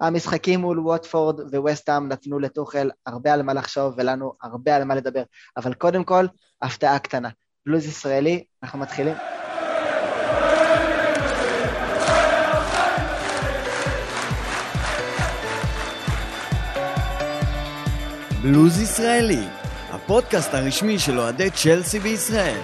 המשחקים מול ווטפורד וווסטהאם נתנו לטוחל הרבה על מה לחשוב ולנו הרבה על מה לדבר, אבל קודם כל, הפתעה קטנה. בלוז ישראלי, אנחנו מתחילים. בלוז ישראלי, הפודקאסט הרשמי של אוהדי צ'לסי בישראל.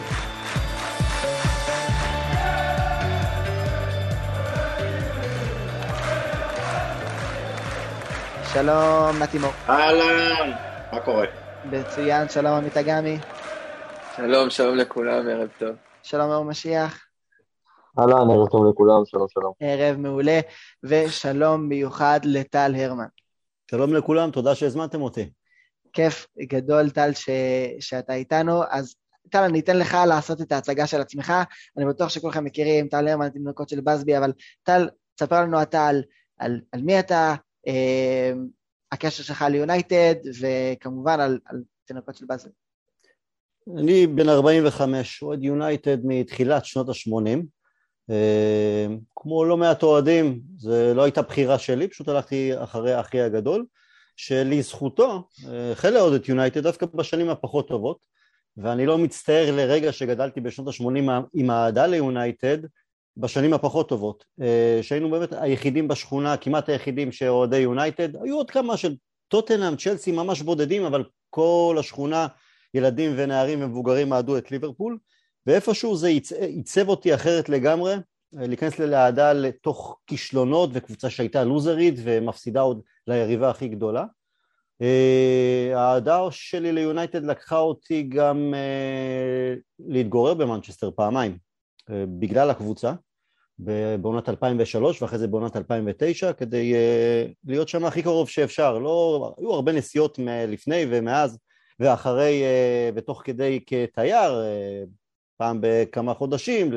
שלום, נתי מור. אהלן, מה קורה? מצוין, שלום עמית אגמי. שלום, שלום לכולם, ערב טוב. שלום אור משיח. אהלן, ערב טוב לכולם, שלום שלום. ערב מעולה, ושלום מיוחד לטל הרמן. שלום לכולם, תודה שהזמנתם אותי. כיף גדול, טל, ש... שאתה איתנו. אז טל, אני אתן לך לעשות את ההצגה של עצמך. אני בטוח שכולכם מכירים, טל הרמן, תינוקות של בסבי, אבל טל, תספר לנו אתה על, על, על מי אתה, הקשר שלך ליונייטד, וכמובן על, על תינוקות של בסבי. אני בן 45, אוהד יונייטד מתחילת שנות ה-80. אה, כמו לא מעט אוהדים, זו לא הייתה בחירה שלי, פשוט הלכתי אחרי אחי הגדול. שלזכותו החל לעוד את יונייטד דווקא בשנים הפחות טובות ואני לא מצטער לרגע שגדלתי בשנות ה-80 עם האהדה ליונייטד בשנים הפחות טובות אה, שהיינו באמת היחידים בשכונה, כמעט היחידים שאוהדי יונייטד היו עוד כמה של טוטנאם, צ'לסי ממש בודדים אבל כל השכונה ילדים ונערים ומבוגרים אהדו את ליברפול ואיפשהו זה עיצב אותי אחרת לגמרי להיכנס לאהדה לתוך כישלונות וקבוצה שהייתה לוזרית ומפסידה עוד ליריבה הכי גדולה. אה, האהדה שלי ליונייטד לקחה אותי גם אה, להתגורר במנצ'סטר פעמיים אה, בגלל הקבוצה בעונת 2003 ואחרי זה בעונת 2009 כדי להיות שם הכי קרוב שאפשר. לא, היו הרבה נסיעות לפני ומאז ואחרי ותוך כדי כתייר פעם בכמה חודשים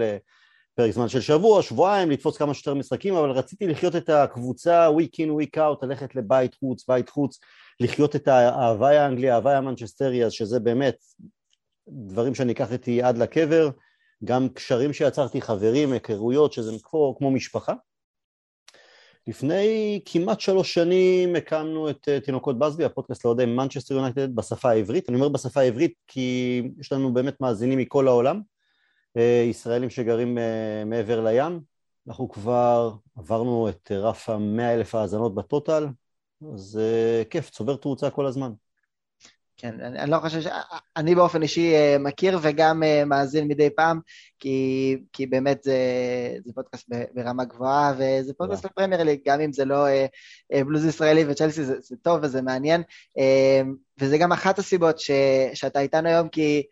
פרק זמן של שבוע, שבועיים, לתפוס כמה שיותר משחקים, אבל רציתי לחיות את הקבוצה week in, week out, ללכת לבית חוץ, בית חוץ, לחיות את ההוואי האנגלי, ההוואי המנצ'סטרי, שזה באמת דברים שאני אקח איתי עד לקבר, גם קשרים שיצרתי, חברים, היכרויות, שזה כמו, כמו משפחה. לפני כמעט שלוש שנים הקמנו את אה, תינוקות בסבי, הפודקאסט לאוהדי מנצ'סטר יונייטד בשפה העברית. אני אומר בשפה העברית כי יש לנו באמת מאזינים מכל העולם. אה, ישראלים שגרים אה, מעבר לים. אנחנו כבר עברנו את רף המאה אלף האזנות בטוטל, אז כיף, צובר תאוצה כל הזמן. כן, אני, אני לא חושב ש... אני באופן אישי מכיר וגם מאזין מדי פעם, כי, כי באמת זה, זה פודקאסט ברמה גבוהה, וזה פודקאסט לפרמייר ליג, גם אם זה לא בלוז ישראלי וצ'לסי, זה, זה טוב וזה מעניין. וזה גם אחת הסיבות ש, שאתה איתנו היום, כי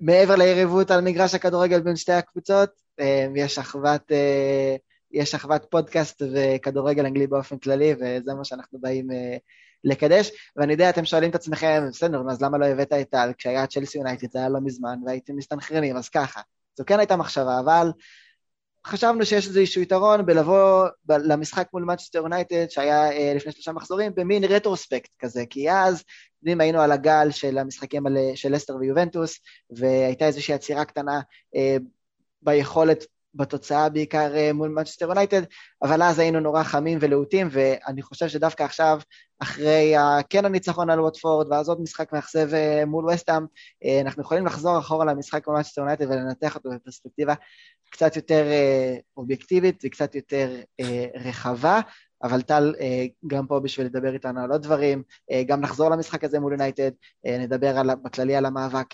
מעבר ליריבות על מגרש הכדורגל בין שתי הקבוצות, אה, יש אחוות, אה, יש אחוות פודקאסט וכדורגל אנגלי באופן כללי, וזה מה שאנחנו באים אה, לקדש. ואני יודע, אתם שואלים את עצמכם, בסדר, אז למה לא הבאת את טל? כשהיה צ'לסי יונייטד זה היה לא מזמן, והייתם מסתנכרנים, אז ככה. זו כן הייתה מחשבה, אבל חשבנו שיש איזשהו יתרון בלבוא ב- למשחק מול מנצ'סטר יונייטד שהיה אה, לפני שלושה מחזורים במין retrospect כזה, כי אז, יודעים, היינו על הגל של המשחקים על, של לסטר ויובנטוס, והייתה איזושהי עצירה קטנה אה, ביכולת בתוצאה בעיקר אה, מול מנצ'סטר יונייטד, אבל אז היינו נורא חמים ולהוטים, ואני חושב שדווקא עכשיו, אחרי כן הניצחון על ווטפורד, ואז עוד משחק מאכזב אה, מול ווסטהאם, אה, אנחנו יכולים לחזור אחורה למשחק מול מנצ'סטר יונייטד ולנתח אותו בפרספקטיבה קצת יותר אובייקטיבית וקצת יותר רחבה. אבל טל גם פה בשביל לדבר איתנו על עוד דברים, גם נחזור למשחק הזה מול יונייטד, נדבר על, בכללי על המאבק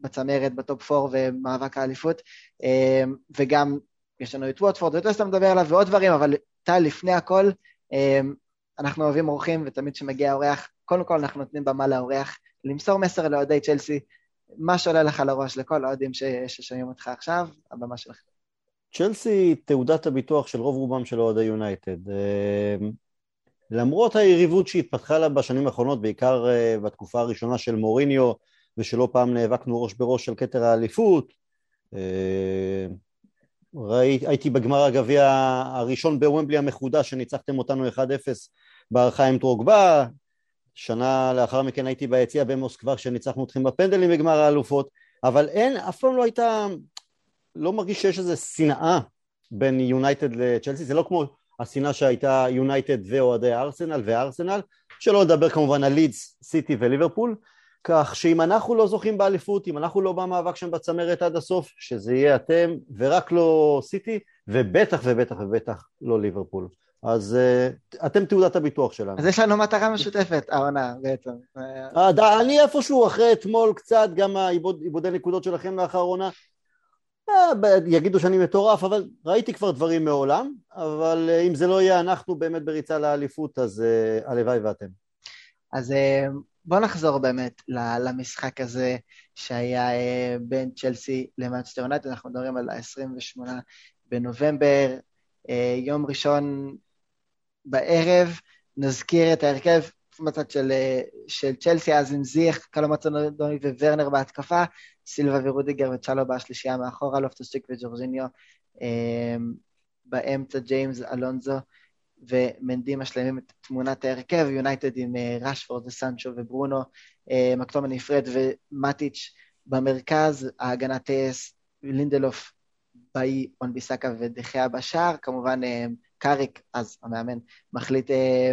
בצמרת, בטופ 4 ומאבק האליפות, אמ, וגם יש לנו את ווטפורד ואת שאתה מדבר עליו ועוד דברים, אבל טל, לפני הכל, אמ, אנחנו אוהבים אורחים, ותמיד כשמגיע אורח, קודם כל אנחנו נותנים במה לאורח, למסור מסר לאוהדי צ'לסי, מה שעולה לך לראש לכל האוהדים ששומעים אותך עכשיו, הבמה שלך. צ'לסי תעודת הביטוח של רוב רובם של אוהדי יונייטד. אמ, למרות היריבות שהתפתחה לה בשנים האחרונות, בעיקר אה, בתקופה הראשונה של מוריניו, ושלא פעם נאבקנו ראש בראש על כתר האליפות. אה, ראי, הייתי בגמר הגביע הראשון בוומבלי המחודש שניצחתם אותנו 1-0 בהערכה עם טרוגבה, שנה לאחר מכן הייתי ביציע במוסקבה כשניצחנו אתכם בפנדלים בגמר האלופות, אבל אין, אף פעם לא הייתה, לא מרגיש שיש איזו שנאה בין יונייטד לצ'לסי, זה לא כמו השנאה שהייתה יונייטד ואוהדי ארסנל וארסנל, שלא לדבר כמובן על לידס, סיטי וליברפול, כך שאם אנחנו לא זוכים באליפות, אם אנחנו לא במאבק שם בצמרת עד הסוף, שזה יהיה אתם ורק לא סיטי, ובטח ובטח ובטח לא ליברפול. אז uh, אתם תעודת הביטוח שלנו. אז יש לנו מטרה משותפת, העונה בעצם. אה, אני איפשהו אחרי אתמול קצת, גם העיבודי נקודות שלכם לאחרונה, אה, יגידו שאני מטורף, אבל ראיתי כבר דברים מעולם, אבל אם זה לא יהיה אנחנו באמת בריצה לאליפות, אז הלוואי ואתם. אז בוא נחזור באמת למשחק הזה שהיה בין צ'לסי למאנצ'סטר יונייטד, אנחנו מדברים על ה-28 בנובמבר, יום ראשון בערב, נזכיר את ההרכב בצד של, של צ'לסי, אז עם זיאש, קאלום הדסון-אודוי וורנר בהתקפה, סילבה ורודיגר וצ'לובה בשלישייה מאחורה, לופטוס-צ'יק וג'ורג'יניו, באמצע ג'יימס אלונזו ומנדי משלמים את תמונת ההרכב, יונייטד עם ראשפורד וסנצ'ו וברונו, מקטומיניי פרד ומטיץ' במרכז, ההגנה טלס, לינדלוף, באי, און ביסאקה ודה חאה בשער, כמובן קאריק, אז המאמן, מחליט אה,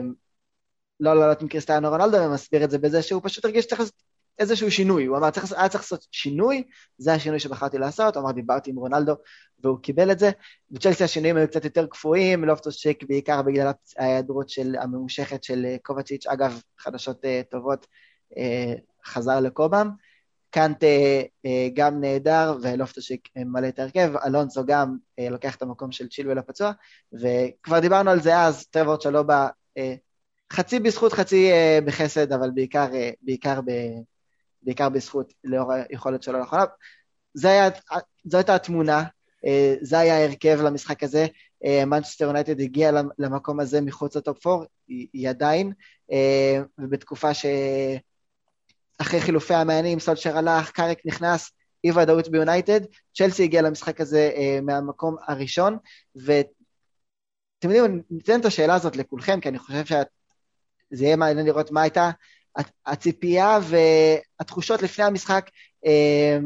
לא לעלות עם קריסטיאנו רונלדו, ומסביר את זה בזה שהוא פשוט הרגיש שצריך לעשות איזשהו שינוי. הוא אמר, צריך, היה צריך לעשות שינוי, זה השינוי שבחרתי לעשות, הוא אמר, דיברתי עם רונלדו, והוא קיבל את זה. בצ'לסי השינויים היו קצת יותר קפואים, לופטוס שיק בעיקר בגלל ההיעדרות של, הממושכת של אה, קובצ'יץ', אגב, חדשות uh, טובות, uh, חזר לקובם. קאנטה אה, גם נהדר, ולופטושיק מלא את ההרכב, אלונסו גם אה, לוקח את המקום של צ'ילואל הפצוע, וכבר דיברנו על זה אז, טרוורט שלו בא חצי בזכות, חצי בחסד, אבל בעיקר, בעיקר, בעיקר בזכות לאור היכולת שלו לאחרונה. זו הייתה התמונה, זה היה ההרכב למשחק הזה. מנצ'סטר יונייטד הגיע למקום הזה מחוץ לטופ 4, היא, עדיין, ובתקופה ש... אחרי חילופי המאמנים, סולשר הלך, קאריק נכנס, אי ודאות ביונייטד, צ'לסי הגיע למשחק הזה אה, מהמקום הראשון, ואתם יודעים, ניתן את השאלה הזאת לכולכם, כי אני חושב שזה יהיה מעניין לראות מה הייתה הציפייה והתחושות לפני המשחק, אה,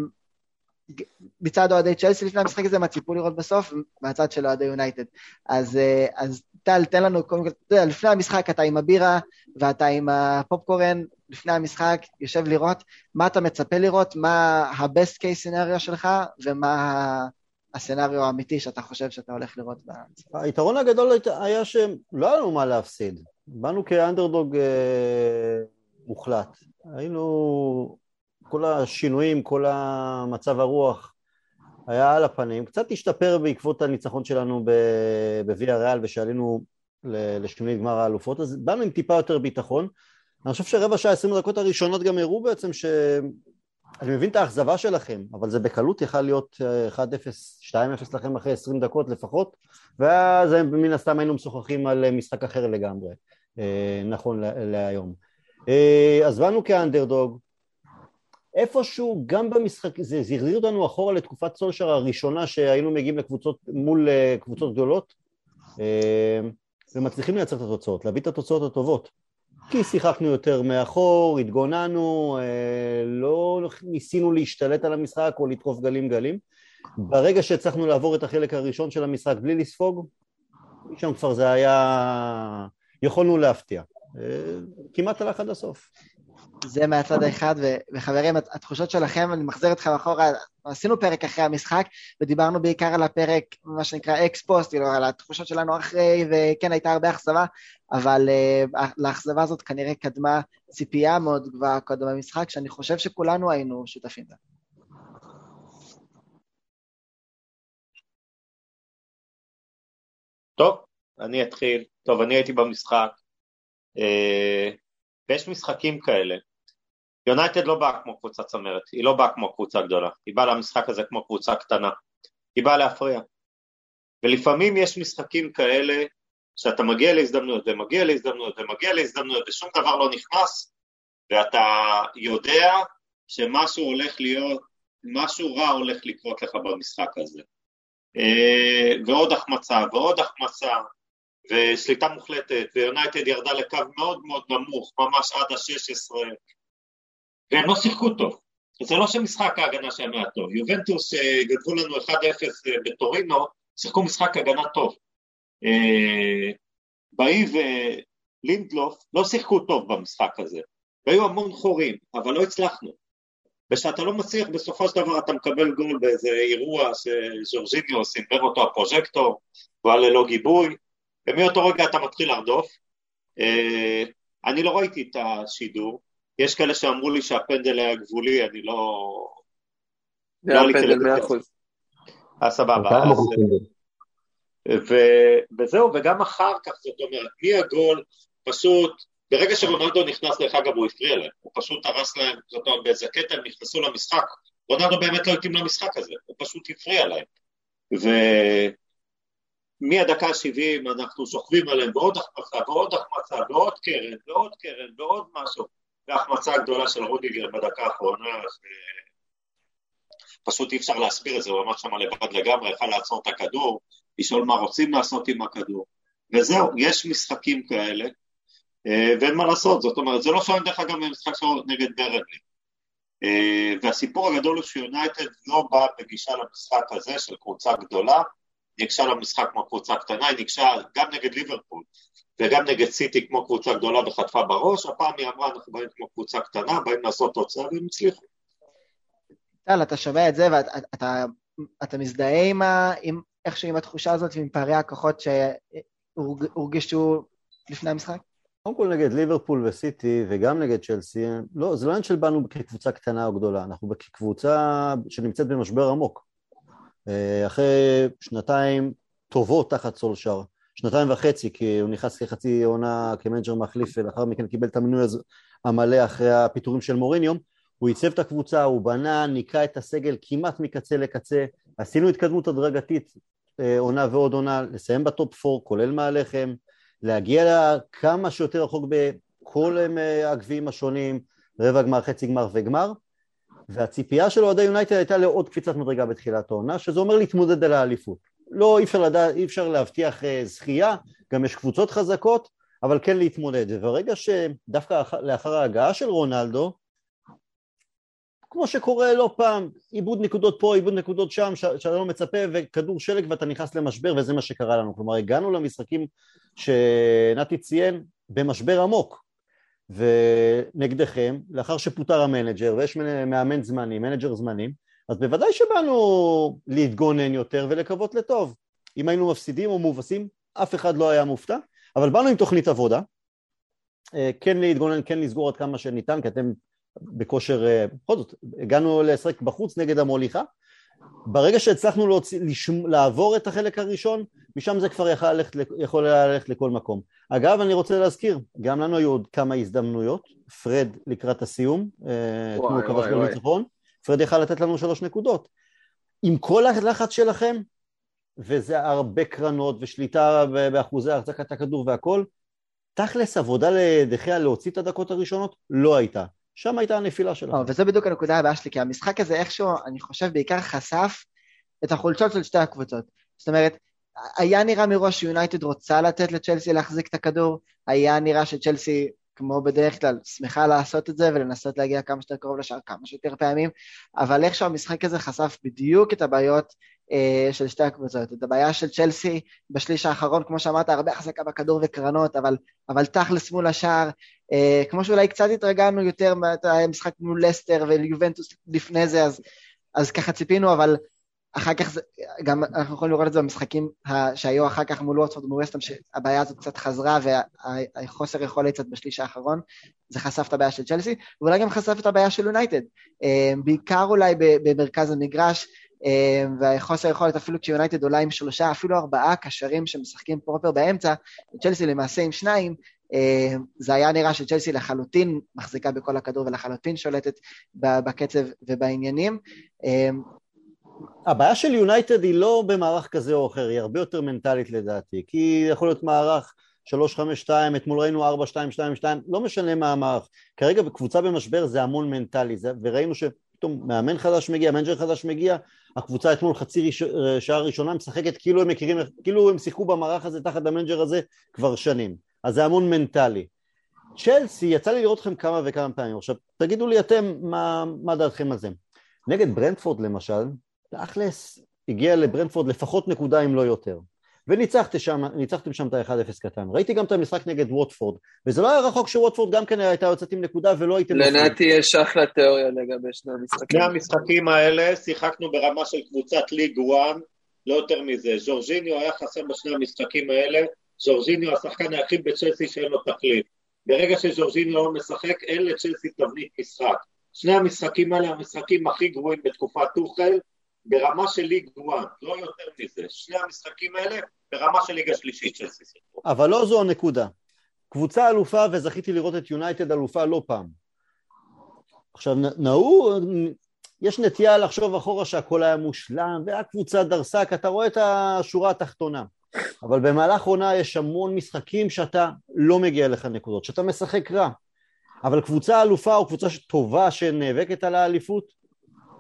מצד אוהדי צ'לסי לפני המשחק הזה, מה ציפו לראות בסוף, מהצד של אוהדי יונייטד. אז, אה, אז טל, תן לנו, קודם כל, אתה יודע, לפני המשחק אתה עם הבירה ואתה עם הפופקורן, לפני המשחק, יושב לראות מה אתה מצפה לראות, מה ה-best case scenario שלך, ומה הסצנריו האמיתי שאתה חושב שאתה הולך לראות במשחק. היתרון הגדול היה שלא היה לנו מה להפסיד. באנו כאנדרדוג מוחלט. היינו, כל השינויים, כל המצב הרוח היה על הפנים. קצת השתפר בעקבות הניצחון שלנו בוויה ריאל ושעלינו לשמינית גמר האלופות, אז באנו עם טיפה יותר ביטחון. אני חושב שרבע שעה, עשרים דקות הראשונות גם הראו בעצם ש... אני מבין את האכזבה שלכם, אבל זה בקלות יכל להיות 1-0, אה, 2-0 לכם אחרי 20 דקות לפחות, ואז מן הסתם היינו משוחחים על אה, משחק אחר לגמרי, אה, נכון להיום. אז באנו כאנדרדוג, איפשהו גם במשחק, זה, החזיר אותנו אחורה לתקופת סולשר הראשונה שהיינו מגיעים לקבוצות, מול קבוצות גדולות, ומצליחים לייצר את התוצאות, להביא את התוצאות הטובות. כי שיחקנו יותר מאחור, התגוננו, אה, לא ניסינו להשתלט על המשחק או לדחוף גלים גלים. ברגע שהצלחנו לעבור את החלק הראשון של המשחק בלי לספוג, משם כבר זה היה... יכולנו להפתיע. אה, כמעט הלך עד הסוף. זה מהצד האחד, וחברים, התחושות שלכם, אני מחזיר אתכם אחורה, עשינו פרק אחרי המשחק, ודיברנו בעיקר על הפרק, מה שנקרא אקס פוסט, כאילו, על התחושות שלנו אחרי, וכן, הייתה הרבה אכזבה, אבל uh, לאכזבה הזאת כנראה קדמה ציפייה מאוד גבוהה קודם במשחק, שאני חושב שכולנו היינו שותפים לה. טוב, אני אתחיל. טוב, אני הייתי במשחק, ויש משחקים כאלה. יונייטד לא באה כמו קבוצה צמרת, היא לא באה כמו קבוצה גדולה, היא באה למשחק הזה כמו קבוצה קטנה, היא באה להפריע. ולפעמים יש משחקים כאלה שאתה מגיע להזדמנויות ומגיע להזדמנויות ומגיע להזדמנויות ושום דבר לא נכנס, ואתה יודע שמשהו הולך להיות, משהו רע הולך לקרות לך במשחק הזה. אה, ועוד החמצה ועוד החמצה ושליטה מוחלטת, ויונייטד ירדה לקו מאוד מאוד נמוך, ממש עד ה-16, והם לא שיחקו טוב. זה לא שמשחק ההגנה שלהם היה טוב. יובנטוס שגדבו לנו 1-0 בטורינו, שיחקו משחק הגנה טוב. אה, באי ולינדלוף לא שיחקו טוב במשחק הזה, והיו המון חורים, אבל לא הצלחנו. וכשאתה לא מצליח, בסופו של דבר אתה מקבל גול באיזה אירוע שז'ורג'יניו סינבר אותו הפרוז'קטור, והוא היה ללא גיבוי, ומאותו רגע אתה מתחיל לרדוף. אה, אני לא ראיתי את השידור, יש כאלה שאמרו לי שהפנדל היה גבולי, אני לא... זה היה פנדל מאה אחוז. אה, סבבה. אז... ו... וזהו, וגם אחר כך, זאת אומרת, מהגול, פשוט, ברגע שרונלדו נכנס, דרך אגב, הוא הפריע להם, הוא פשוט הרס להם, זאת אומרת, באיזה קטע הם נכנסו למשחק, רונלדו באמת לא התאים למשחק הזה, הוא פשוט הפריע להם. ומהדקה ה-70 אנחנו שוכבים עליהם בעוד החמצה, ועוד החמצה, ועוד קרן, ועוד קרן, ועוד משהו. וההחמצה הגדולה של רודיגר בדקה האחרונה, פשוט אי אפשר להסביר את זה, הוא עמד שם לבד לגמרי, יכל לעצור את הכדור, לשאול מה רוצים לעשות עם הכדור, וזהו, יש משחקים כאלה, אה, ואין מה לעשות, זאת אומרת, זה לא שונה דרך אגב ממשחק שלו נגד ברנלי. אה, והסיפור הגדול הוא שיונייטד לא בא בגישה למשחק הזה של קבוצה גדולה, ניגשה למשחק כמו קבוצה קטנה, היא ניגשה גם נגד ליברפול וגם נגד סיטי כמו קבוצה גדולה וחטפה בראש, הפעם היא אמרה אנחנו באים כמו קבוצה קטנה, באים לעשות תוצאה והם הצליחו. טל, אתה שומע את זה ואתה אתה, אתה מזדהה עם, ה, עם איכשהו עם התחושה הזאת ועם פערי הכוחות שהורגשו לפני המשחק? קודם כל נגד ליברפול וסיטי וגם נגד צ'לסי, לא, זה לא עניין של באנו כקבוצה קטנה או גדולה, אנחנו כקבוצה שנמצאת במשבר עמוק. אה, אחרי שנתיים טובות תחת סולשר, שנתיים וחצי, כי הוא נכנס כחצי עונה כמנג'ר מחליף ולאחר מכן קיבל את המינוי המלא אחרי הפיטורים של מוריניו, הוא ייצב את הקבוצה, הוא בנה, ניקה את הסגל כמעט מקצה לקצה, עשינו התקדמות הדרגתית אה, עונה ועוד עונה, לסיים בטופ 4, כולל מעליכם, להגיע כמה שיותר רחוק בכל אה, הגביעים השונים, רבע גמר, חצי גמר וגמר, והציפייה של אוהדי יונייטד הייתה לעוד קפיצת מדרגה בתחילת העונה, שזה אומר להתמודד על האליפות. לא, אי אפשר, לדע, אי אפשר להבטיח אה, זכייה, גם יש קבוצות חזקות, אבל כן להתמודד. וברגע שדווקא לאחר ההגעה של רונלדו, כמו שקורה לא פעם, איבוד נקודות פה, איבוד נקודות שם, שאתה לא מצפה, וכדור שלג ואתה נכנס למשבר, וזה מה שקרה לנו. כלומר, הגענו למשחקים שנתי ציין במשבר עמוק, ונגדכם, לאחר שפוטר המנג'ר, ויש מאמן זמני, מנג'ר זמני, אז בוודאי שבאנו להתגונן יותר ולקוות לטוב. אם היינו מפסידים או מובסים, אף אחד לא היה מופתע, אבל באנו עם תוכנית עבודה, אה, כן להתגונן, כן לסגור עד כמה שניתן, כי אתם בכושר, אה, בכל זאת, הגענו לשחק בחוץ נגד המוליכה, ברגע שהצלחנו להוציא, לשמ, לעבור את החלק הראשון, משם זה כבר יכול ללכת, יכול ללכת לכל מקום. אגב, אני רוצה להזכיר, גם לנו היו עוד כמה הזדמנויות, פרד לקראת הסיום, אה, אתמול כבש בניצחון, פרד יכל לתת לנו שלוש נקודות. עם כל הלחץ שלכם, וזה הרבה קרנות ושליטה באחוזי החזקת הכדור והכל, תכלס עבודה לדחיה להוציא את הדקות הראשונות לא הייתה. שם הייתה הנפילה שלו. וזה בדיוק הנקודה הבאה שלי, כי המשחק הזה איכשהו, אני חושב, בעיקר חשף את החולשות של שתי הקבוצות. זאת אומרת, היה נראה מראש שיונייטד רוצה לתת לצ'לסי להחזיק את הכדור, היה נראה שצ'לסי, כמו בדרך כלל, שמחה לעשות את זה ולנסות להגיע כמה שיותר קרוב לשער כמה שיותר פעמים, אבל איכשהו המשחק הזה חשף בדיוק את הבעיות אה, של שתי הקבוצות. את הבעיה של צ'לסי בשליש האחרון, כמו שאמרת, הרבה החזקה בכדור וקרנות, אבל, אבל תכלס מול השער, אה, כמו שאולי קצת התרגלנו יותר מהמשחק מול לסטר וליובנטוס לפני זה, אז, אז ככה ציפינו, אבל אחר כך זה, גם אנחנו יכולים לראות את זה במשחקים שהיו אחר כך מול ווטפורד ומול וסטם, שהבעיה הזאת קצת חזרה והחוסר יכולת קצת בשליש האחרון, זה חשף את הבעיה של צ'לסי, ואולי גם חשף את הבעיה של יונייטד, אה, בעיקר אולי במרכז המגרש, אה, והחוסר יכולת אפילו כשיונייטד עולה עם שלושה, אפילו ארבעה קשרים שמשחקים פרופר באמצע, צ'לסי למעשה עם שניים, אה, זה היה נראה שצ'לסי לחלוטין מחזיקה בכל הכדור ולחלוטין שולטת בקצב ובעניינים. הבעיה של יונייטד היא לא במערך כזה או אחר, היא הרבה יותר מנטלית לדעתי, כי יכול להיות מערך 3-5-2, אתמול ראינו 4-2-2-2, לא משנה מה המערך. כרגע בקבוצה במשבר זה המון מנטלי, זה, וראינו שפתאום מאמן חדש מגיע, מנג'ר חדש מגיע, הקבוצה אתמול חצי ראש, שעה ראשונה משחקת כאילו הם מכירים, כאילו הם שיחקו במערך הזה תחת המנג'ר הזה כבר שנים. אז זה המון מנטלי. צ'לסי, יצא לי לראות אתכם כמה וכמה פעמים. עכשיו, תגידו לי אתם מה, מה דעתכם על זה. נגד ברנדפורד למשל, תכלס הגיע לברנדפורד לפחות נקודה אם לא יותר. וניצחתם שם, ניצחתם שם את ה-1-0 קטן. ראיתי גם את המשחק נגד ווטפורד, וזה לא היה רחוק שווטפורד גם כן הייתה יוצאת עם נקודה ולא הייתם... לנתי יש אחלה תיאוריה לגבי שני המשחקים. שני המשחקים האלה שיחקנו ברמה של קבוצת ליג 1, לא יותר מזה. ז'ורג'יניו היה חסר בשני המשחקים האלה, ז'ורג'יניו השחקן היחיד בצ'לסי שאין לו תקליט. ברגע שז'ורג'יניו לא משחק, אין לצ'לסי תבנית משחק. שני המשחקים האלה המשחקים הכי גרועים בתקופת טוחל, ברמה של ליג 1, לא יותר מזה. שני המשחקים האלה ברמה של ליגה שלישית של סיסי. אבל לא זו הנקודה. קבוצה אלופה, וזכיתי לראות את יונייטד אלופה לא פעם. עכשיו, נהוג, יש נטייה לחשוב אחורה שהכל היה מושלם, והקבוצה דרסה, כי אתה רואה את השורה התחתונה. אבל במהלך עונה יש המון משחקים שאתה לא מגיע לך נקודות, שאתה משחק רע. אבל קבוצה אלופה או קבוצה טובה שנאבקת על האליפות,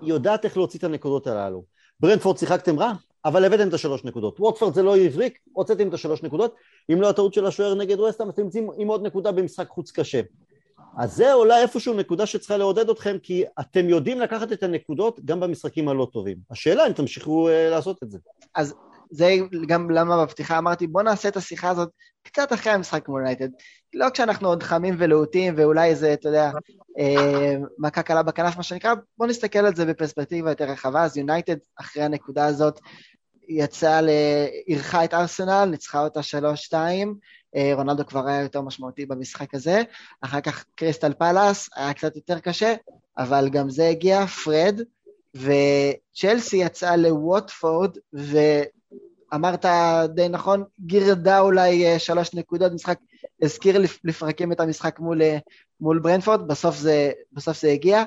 היא יודעת איך להוציא את הנקודות הללו. ברנדפורד שיחקתם רע, אבל הבאתם את השלוש נקודות. ווטפורד זה לא הבריק, הוצאתם את השלוש נקודות. אם לא הטעות של השוער נגד ווסטהאם, אתם יוצאים עם עוד נקודה במשחק חוץ קשה. אז זה אולי איפשהו נקודה שצריכה לעודד אתכם, כי אתם יודעים לקחת את הנקודות גם במשחקים הלא טובים. השאלה אם תמשיכו uh, לעשות את זה. אז זה גם למה בפתיחה אמרתי, בוא נעשה את השיחה הזאת קצת אחרי המשחק מול יונייטד. לא כשאנחנו עוד חמים ולהוטים ואולי איזה, אתה יודע, אה, מכה קלה בכנף, מה שנקרא, בוא נסתכל על זה בפרספקטיבה יותר רחבה. אז יונייטד, אחרי הנקודה הזאת, יצאה, אירחה את ארסנל, ניצחה אותה 3-2, אה, רונלדו כבר היה יותר משמעותי במשחק הזה, אחר כך קריסטל פלאס, היה קצת יותר קשה, אבל גם זה הגיע, פרד, וצ'לסי יצאה לווטפורד, ואמרת די נכון, גירדה אולי אה, שלוש נקודות, משחק הזכיר לפרקים את המשחק מול, אה, מול ברנפורד, בסוף זה, בסוף זה הגיע,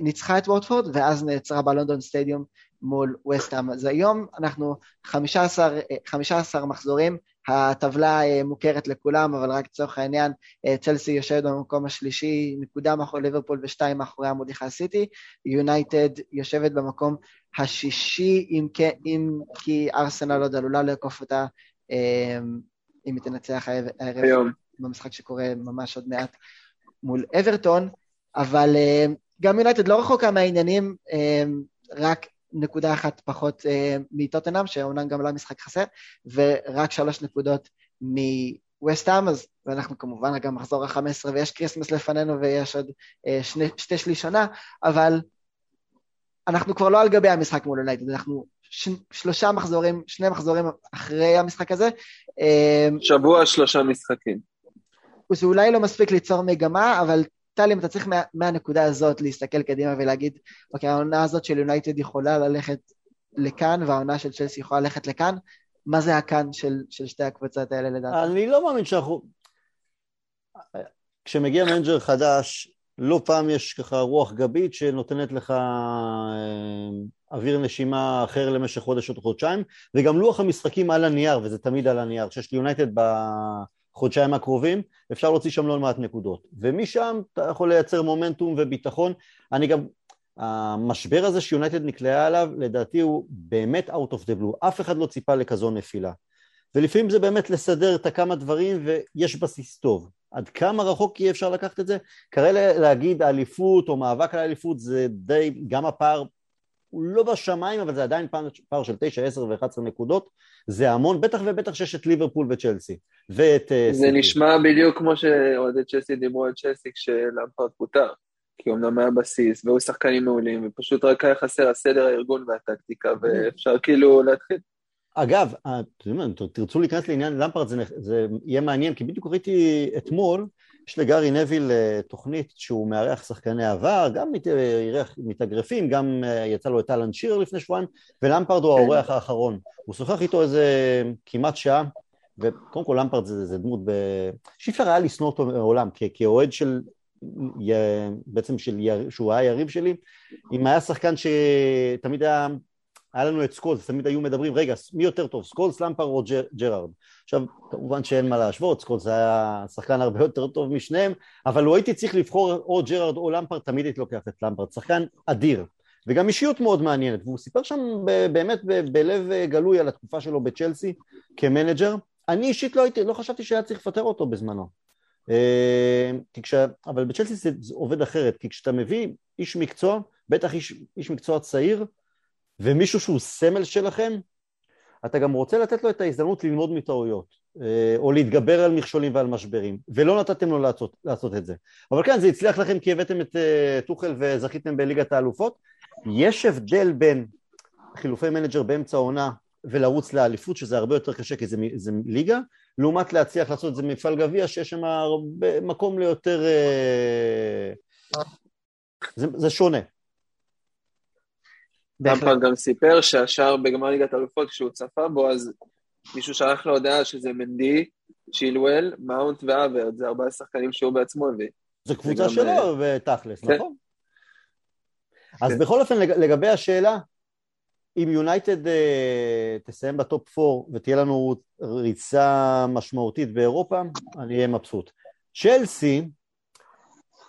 ניצחה את ווטפורד, ואז נעצרה בלונדון סטדיום מול וסטהאם. אז היום אנחנו 15, 15 מחזורים, הטבלה אה, מוכרת לכולם, אבל רק לצורך העניין, אה, צלסי יושבת במקום השלישי, נקודה מאחורי ליברפול ושתיים מאחורי המוליכה סיטי, יונייטד יושבת במקום השישי, אם, אם כי ארסנל עוד עלולה לעקוף אותה, אה, אם היא תנצח הערב במשחק שקורה ממש עוד מעט מול אברטון, אבל גם יונייטד לא רחוקה מהעניינים, רק נקודה אחת פחות אה, מטוטנהאם, שאומנם גם לא משחק חסר, ורק שלוש נקודות מווסטהאם, אז אנחנו כמובן גם מחזור ה-15 ויש כריסמס לפנינו ויש עוד אה, שני, שתי שליש שנה, אבל אנחנו כבר לא על גבי המשחק מול יונייטד, אנחנו ש, שלושה מחזורים, שני מחזורים אחרי המשחק הזה. אה, שבוע שלושה משחקים. זה אולי לא מספיק ליצור מגמה, אבל טלי, אם אתה צריך מה, מהנקודה הזאת להסתכל קדימה ולהגיד, אוקיי, העונה הזאת של יונייטד יכולה ללכת לכאן, והעונה של צ'לסי יכולה ללכת לכאן, מה זה הכאן של, של שתי הקבוצות האלה לדעתך? אני לא מאמין שאנחנו... כשמגיע מנג'ר חדש, לא פעם יש ככה רוח גבית שנותנת לך אה, אוויר נשימה אחר למשך חודש או חודשיים, וגם לוח המשחקים על הנייר, וזה תמיד על הנייר, שיש יונייטד בחודשיים הקרובים, אפשר להוציא שם לא מעט נקודות. ומשם אתה יכול לייצר מומנטום וביטחון. אני גם, המשבר הזה שיונייטד נקלעה עליו, לדעתי הוא באמת out of the blue. אף אחד לא ציפה לכזו נפילה. ולפעמים זה באמת לסדר את הכמה דברים ויש בסיס טוב. עד כמה רחוק יהיה אפשר לקחת את זה? כרגע להגיד אליפות או מאבק על האליפות זה די, גם הפער הוא לא בשמיים, אבל זה עדיין פער, של 9, 10 ו-11 נקודות, זה המון, בטח ובטח שיש את ליברפול וצ'לסי. ואת... אה, זה סיפור. נשמע בדיוק כמו שאוהדי צ'לסי דיברו על צ'לסי כשלמפרד פוטר, כי אומנם היה בסיס, והיו שחקנים מעולים, ופשוט רק היה חסר הסדר הארגון והטקטיקה, ואפשר כאילו להתחיל. אגב, אה, תרצו להיכנס לעניין למפרד, זה, זה יהיה מעניין, כי בדיוק ראיתי אתמול, יש לגארי נביל אה, תוכנית שהוא מארח שחקני עבר, גם אירח מתאגרפים, גם אה, יצא לו את אלן שירר לפני שבועיים, ולמפרד הוא האורח האחרון. הוא שוחח איתו איזה כמעט שעה, וקודם כל למפרד זה, זה דמות ב... שאי אפשר היה לשנוא אותו מעולם, כאוהד של... בעצם של... שהוא היה יריב שלי, אם היה שחקן שתמיד היה היה לנו את סקולס, תמיד היו מדברים, רגע, מי יותר טוב, סקולס, למפארד או ג'רארד? עכשיו, כמובן שאין מה להשוות, סקולס היה שחקן הרבה יותר טוב משניהם, אבל לו הייתי צריך לבחור או ג'רארד או למפארד, תמיד הייתי לוקח את למפארד, שחקן אדיר, וגם אישיות מאוד מעניינת, והוא סיפר שם באמת בלב גלוי על התקופה שלו בצ'לסי כמנג'ר, אני אישית לא, הייתי, לא חשבתי שהיה צריך לפטר אותו בזמנו. אה, כש... אבל בצ'לסי זה עובד אחרת, כי כשאתה מביא איש מקצוע, בטח איש, איש מקצוע צעיר, ומישהו שהוא סמל שלכם, אתה גם רוצה לתת לו את ההזדמנות ללמוד מטעויות, אה, או להתגבר על מכשולים ועל משברים, ולא נתתם לו לעשות, לעשות את זה. אבל כן, זה הצליח לכם כי הבאתם את uh, טוחל וזכיתם בליגת האלופות. יש הבדל בין חילופי מנג'ר באמצע העונה ולרוץ לאליפות, שזה הרבה יותר קשה כי זה, זה ליגה, לעומת להצליח לעשות את זה במפעל גביע, שיש שם הרבה מקום ליותר... Uh, זה, זה שונה. דמפרד גם סיפר שהשער בגמר ליגת האלופות, כשהוא צפה בו, אז מישהו שלח לו הודעה שזה מנדי, צ'ילואל, מאונט והאוורד, זה ארבעה שחקנים שהוא בעצמו הביא. זו קבוצה שלו בתכלס, כן. נכון? אז כן. בכל אופן, לגבי השאלה, אם יונייטד uh, תסיים בטופ 4 ותהיה לנו ריצה משמעותית באירופה, אני אהיה מבסוט. צ'לסי,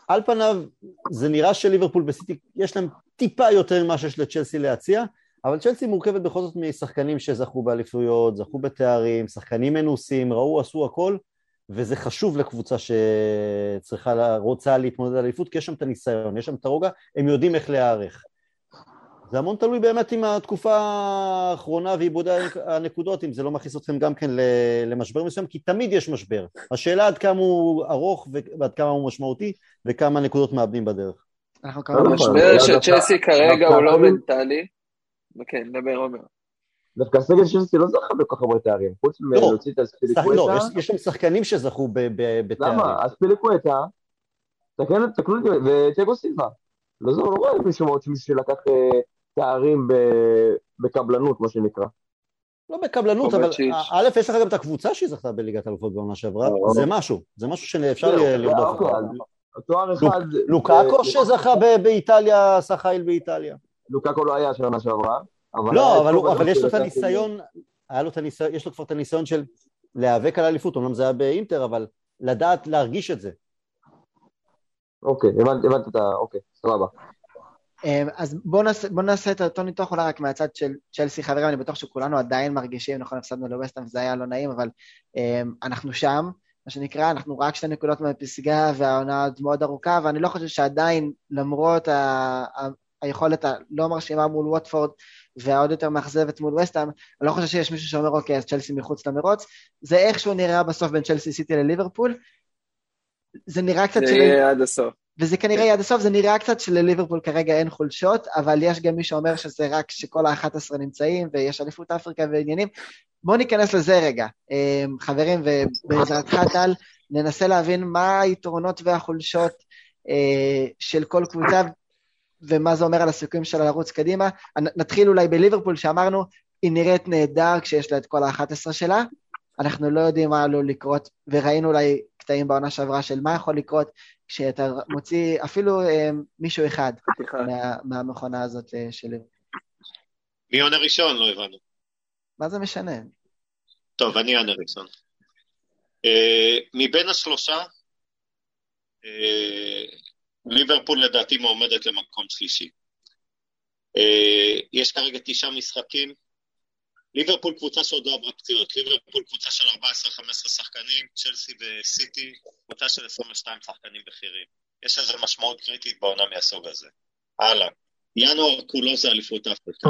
על פניו זה נראה שליברפול וסיטי יש להם טיפה יותר ממה שיש לצ'לסי להציע, אבל צ'לסי מורכבת בכל זאת משחקנים שזכו באליפויות, זכו בתארים, שחקנים מנוסים, ראו, עשו הכל, וזה חשוב לקבוצה שצריכה, רוצה להתמודד על אליפות, כי יש שם את הניסיון, יש שם את הרוגע, הם יודעים איך להיערך. זה המון תלוי באמת עם התקופה האחרונה ועיבוד הנקודות, אם זה לא מכניס אתכם גם כן למשבר מסוים, כי תמיד יש משבר. השאלה עד כמה הוא ארוך ועד כמה הוא משמעותי וכמה נקודות מאבדים בדרך. המשבר של צ'לסי כרגע הוא לא מנטלי. כן, נדבר עומר. דווקא הסגל של צ'לסי לא זכה בכל כך הרבה תארים, חוץ לא, מלהוציא את הספיליקווטה. לא, יש שם שחקנים שזכו בתארים. למה? הספיליקווטה, תקנו אותי, וטגו סילבה. לא זוכר, לא רואה מישהו מאוד שמישהו שלקח אה, תארים בקבלנות, מה שנקרא. לא בקבלנות, אבל א', יש לך גם את הקבוצה שהיא זכתה בליגת אלופות בעונה שעברה, לא, זה משהו, זה משהו שאפשר לרדוף אותו. תואר אחד... לוקאקו שזכה באיטליה, עשה חייל באיטליה. לוקאקו לא היה שנה שעברה. לא, אבל יש לו את הניסיון, היה לו את הניסיון, יש לו כבר את הניסיון של להיאבק על האליפות, אמנם זה היה באינטר, אבל לדעת להרגיש את זה. אוקיי, הבנתי את ה... אוקיי, סבבה. אמ, אז בואו נעשה, בוא נעשה את אותו ניתוח אולי רק מהצד של צ'לסי חברים, אני בטוח שכולנו עדיין מרגישים, נכון, הפסדנו לווסטהאם וזה היה לא נעים, אבל um, אנחנו שם, מה שנקרא, אנחנו רק שתי נקודות מהפסגה והעונה עוד מאוד ארוכה, ואני לא חושב שעדיין, למרות ה, ה, היכולת הלא מרשימה מול ווטפורד והעוד יותר מאכזבת מול וסטהאם, אני לא חושב שיש מישהו שאומר, אוקיי, אז צ'לסי מחוץ למרוץ, זה איכשהו נראה בסוף בין צ'לסי סיטי לליברפול, זה נראה קצת... זה יהיה עד הסוף. וזה כנראה יהיה עד הסוף, זה נראה קצת שלליברפול כרגע אין חולשות, אבל יש גם מי שאומר שזה רק שכל ה-11 נמצאים ויש אליפות אפריקה ועניינים. בואו ניכנס לזה רגע. אמ, חברים, ובעזרתך טל, ננסה להבין מה היתרונות והחולשות אה, של כל קבוצה ומה זה אומר על הסיכויים שלה לרוץ קדימה. נתחיל אולי בליברפול, שאמרנו, היא נראית נהדר כשיש לה את כל ה-11 שלה. אנחנו לא יודעים מה עלול לקרות, וראינו אולי קטעים בעונה שעברה של מה יכול לקרות כשאתה מוציא אפילו אה, מישהו אחד מה, מהמכונה הזאת אה, של. מי עונה ראשון? לא הבנו. מה זה משנה? טוב, אני אענה ראשון. אה, מבין השלושה, אה, ליברפול לדעתי מועמדת למקום שלישי. אה, יש כרגע תשעה משחקים. ליברפול קבוצה שעוד לא עברה פציעות, ליברפול קבוצה של 14-15 שחקנים, צ'לסי וסיטי קבוצה של 22 שחקנים בכירים. יש לזה משמעות קריטית בעונה מהסוג הזה. הלאה. ינואר כולו זה אליפות אפריקה.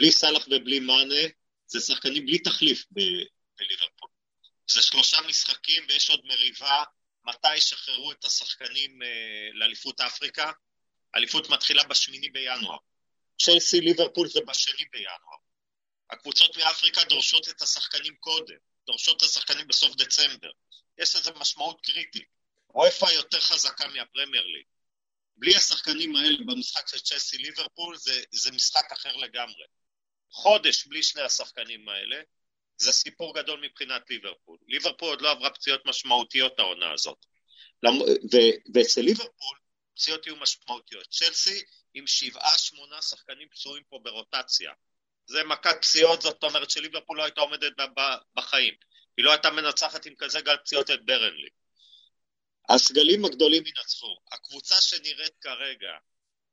בלי סאלח ובלי מאנה, זה שחקנים בלי תחליף בליברפול. זה שלושה משחקים ויש עוד מריבה מתי ישחררו את השחקנים אה, לאליפות אפריקה. האליפות מתחילה בשמיני בינואר. צ'לסי ליברפול זה בשני בינואר. הקבוצות מאפריקה דורשות את השחקנים קודם, דורשות את השחקנים בסוף דצמבר. יש לזה משמעות קריטית. וופא יותר חזקה מהפרמייר ליג. בלי השחקנים האלה במשחק של צ'לסי ליברפול זה, זה משחק אחר לגמרי. חודש בלי שני השחקנים האלה, זה סיפור גדול מבחינת ליברפול. ליברפול עוד לא עברה פציעות משמעותיות העונה הזאת. ואצל ליברפול פציעות יהיו משמעותיות. צ'לסי עם שבעה, שמונה שחקנים פצועים פה ברוטציה. זה מכת פציעות, זאת אומרת שליברפול לא הייתה עומדת בחיים. היא לא הייתה מנצחת עם כזה גל פציעות את ברנלי. הסגלים הגדולים ינצחו. הקבוצה שנראית כרגע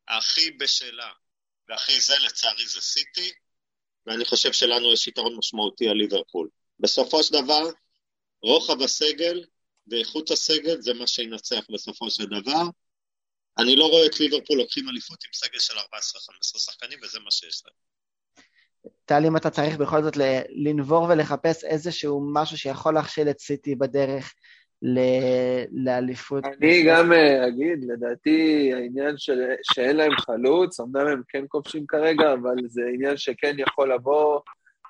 הכי בשלה והכי זה לצערי זה סיטי, ואני חושב שלנו יש יתרון משמעותי על ליברפול. בסופו של דבר, רוחב הסגל ואיכות הסגל זה מה שינצח בסופו של דבר. אני לא רואה את ליברפול לוקחים אליפות עם סגל של 14-15 שחקנים, וזה מה שיש להם. טל, אם אתה צריך בכל זאת לנבור ולחפש איזשהו משהו שיכול להכשיל את סיטי בדרך לאליפות. אני גם אה, אגיד, לדעתי העניין של, שאין להם חלוץ, אמנם הם כן כובשים כרגע, אבל זה עניין שכן יכול לבוא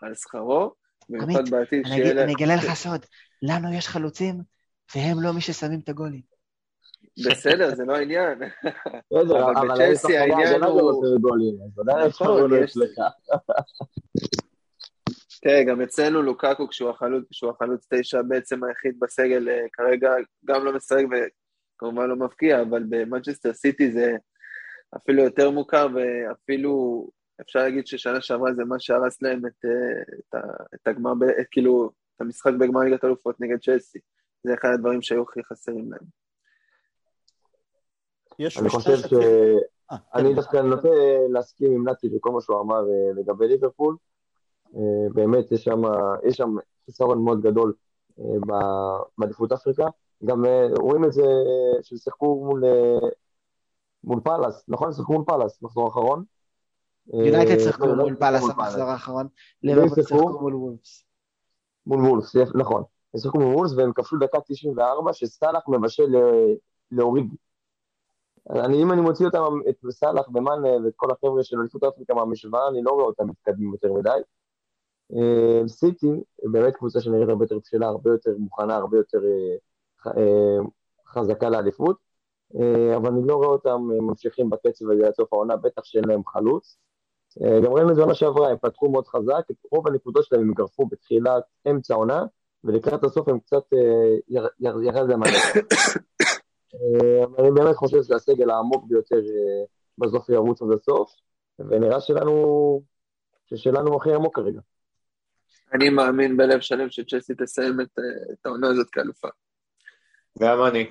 על שכרו, במיוחד עמית, בעתיד אני, שיהיה אגיד, להם... אני אגלה לך סוד, לנו יש חלוצים, והם לא מי ששמים את הגולים. בסדר, זה לא העניין. בסדר, אבל בצ'לסי העניין הגנה הוא- גם עושים גולים, אז עדיין נכון, לא יש- אצלך. תראה, גם אצלנו לוקקו, כשהוא החלוץ, כשהוא החלוץ תשע בעצם היחיד בסגל אה, כרגע, גם לא משחק וכמובן לא מבקיע, אבל במנצ'סטר סיטי זה אפילו יותר מוכר, ואפילו אפשר להגיד ששנה שעברה זה מה שהרס להם את, אה, את, את הגמר, את, כאילו, את המשחק בגמר ליגת אלופות נגד צ'לסי. זה אחד הדברים שהיו הכי חסרים להם. יש אני חושב ש... אה, אני כן. דווקא נוטה להסכים עם נתי בכל מה שהוא אמר לגבי ליברפול. אה, באמת, יש שם, יש שם חיסרון מאוד גדול אה, ב- באליפות אפריקה. גם אה, רואים את זה ששיחקו מול, מול פאלאס, נכון? שיחקו מול פאלאס, מחזור האחרון. אה, יונייטד שיחקו לא, לא מול פאלאס מול המחזור האחרון, ליברפול שיחקו? מול וולפס. מול וולבס, נכון. הם שיחקו מול וולבס והם כבשו דקה 94 שסאלח מבשל. אני, אם אני מוציא אותם, את סאלח ומאנה ואת כל החבר'ה של אליפות אפריקה מהמשוואה, אני לא רואה אותם מתקדמים יותר מדי. אה, סיטי, באמת קבוצה שנראית הרבה יותר בשלה, הרבה יותר מוכנה, הרבה יותר אה, אה, חזקה לאליפות, אבל אני לא רואה אותם ממשיכים בקצב הזה עד סוף העונה, בטח שאין להם חלוץ. גם ראינו את זה בעונה שעברה, הם פתחו מאוד חזק, רוב הנקודות שלהם הם גרפו בתחילת אמצע העונה, ולקראת הסוף הם קצת יר- יר- ירד להם אבל אני באמת חושב שזה הסגל העמוק ביותר בסוף ירוץ עד הסוף, ונראה שלנו, ששלנו הכי עמוק כרגע. אני מאמין בלב שלם שצ'לסי תסיים את, אה, את העונה הזאת כאלופה. גם אני.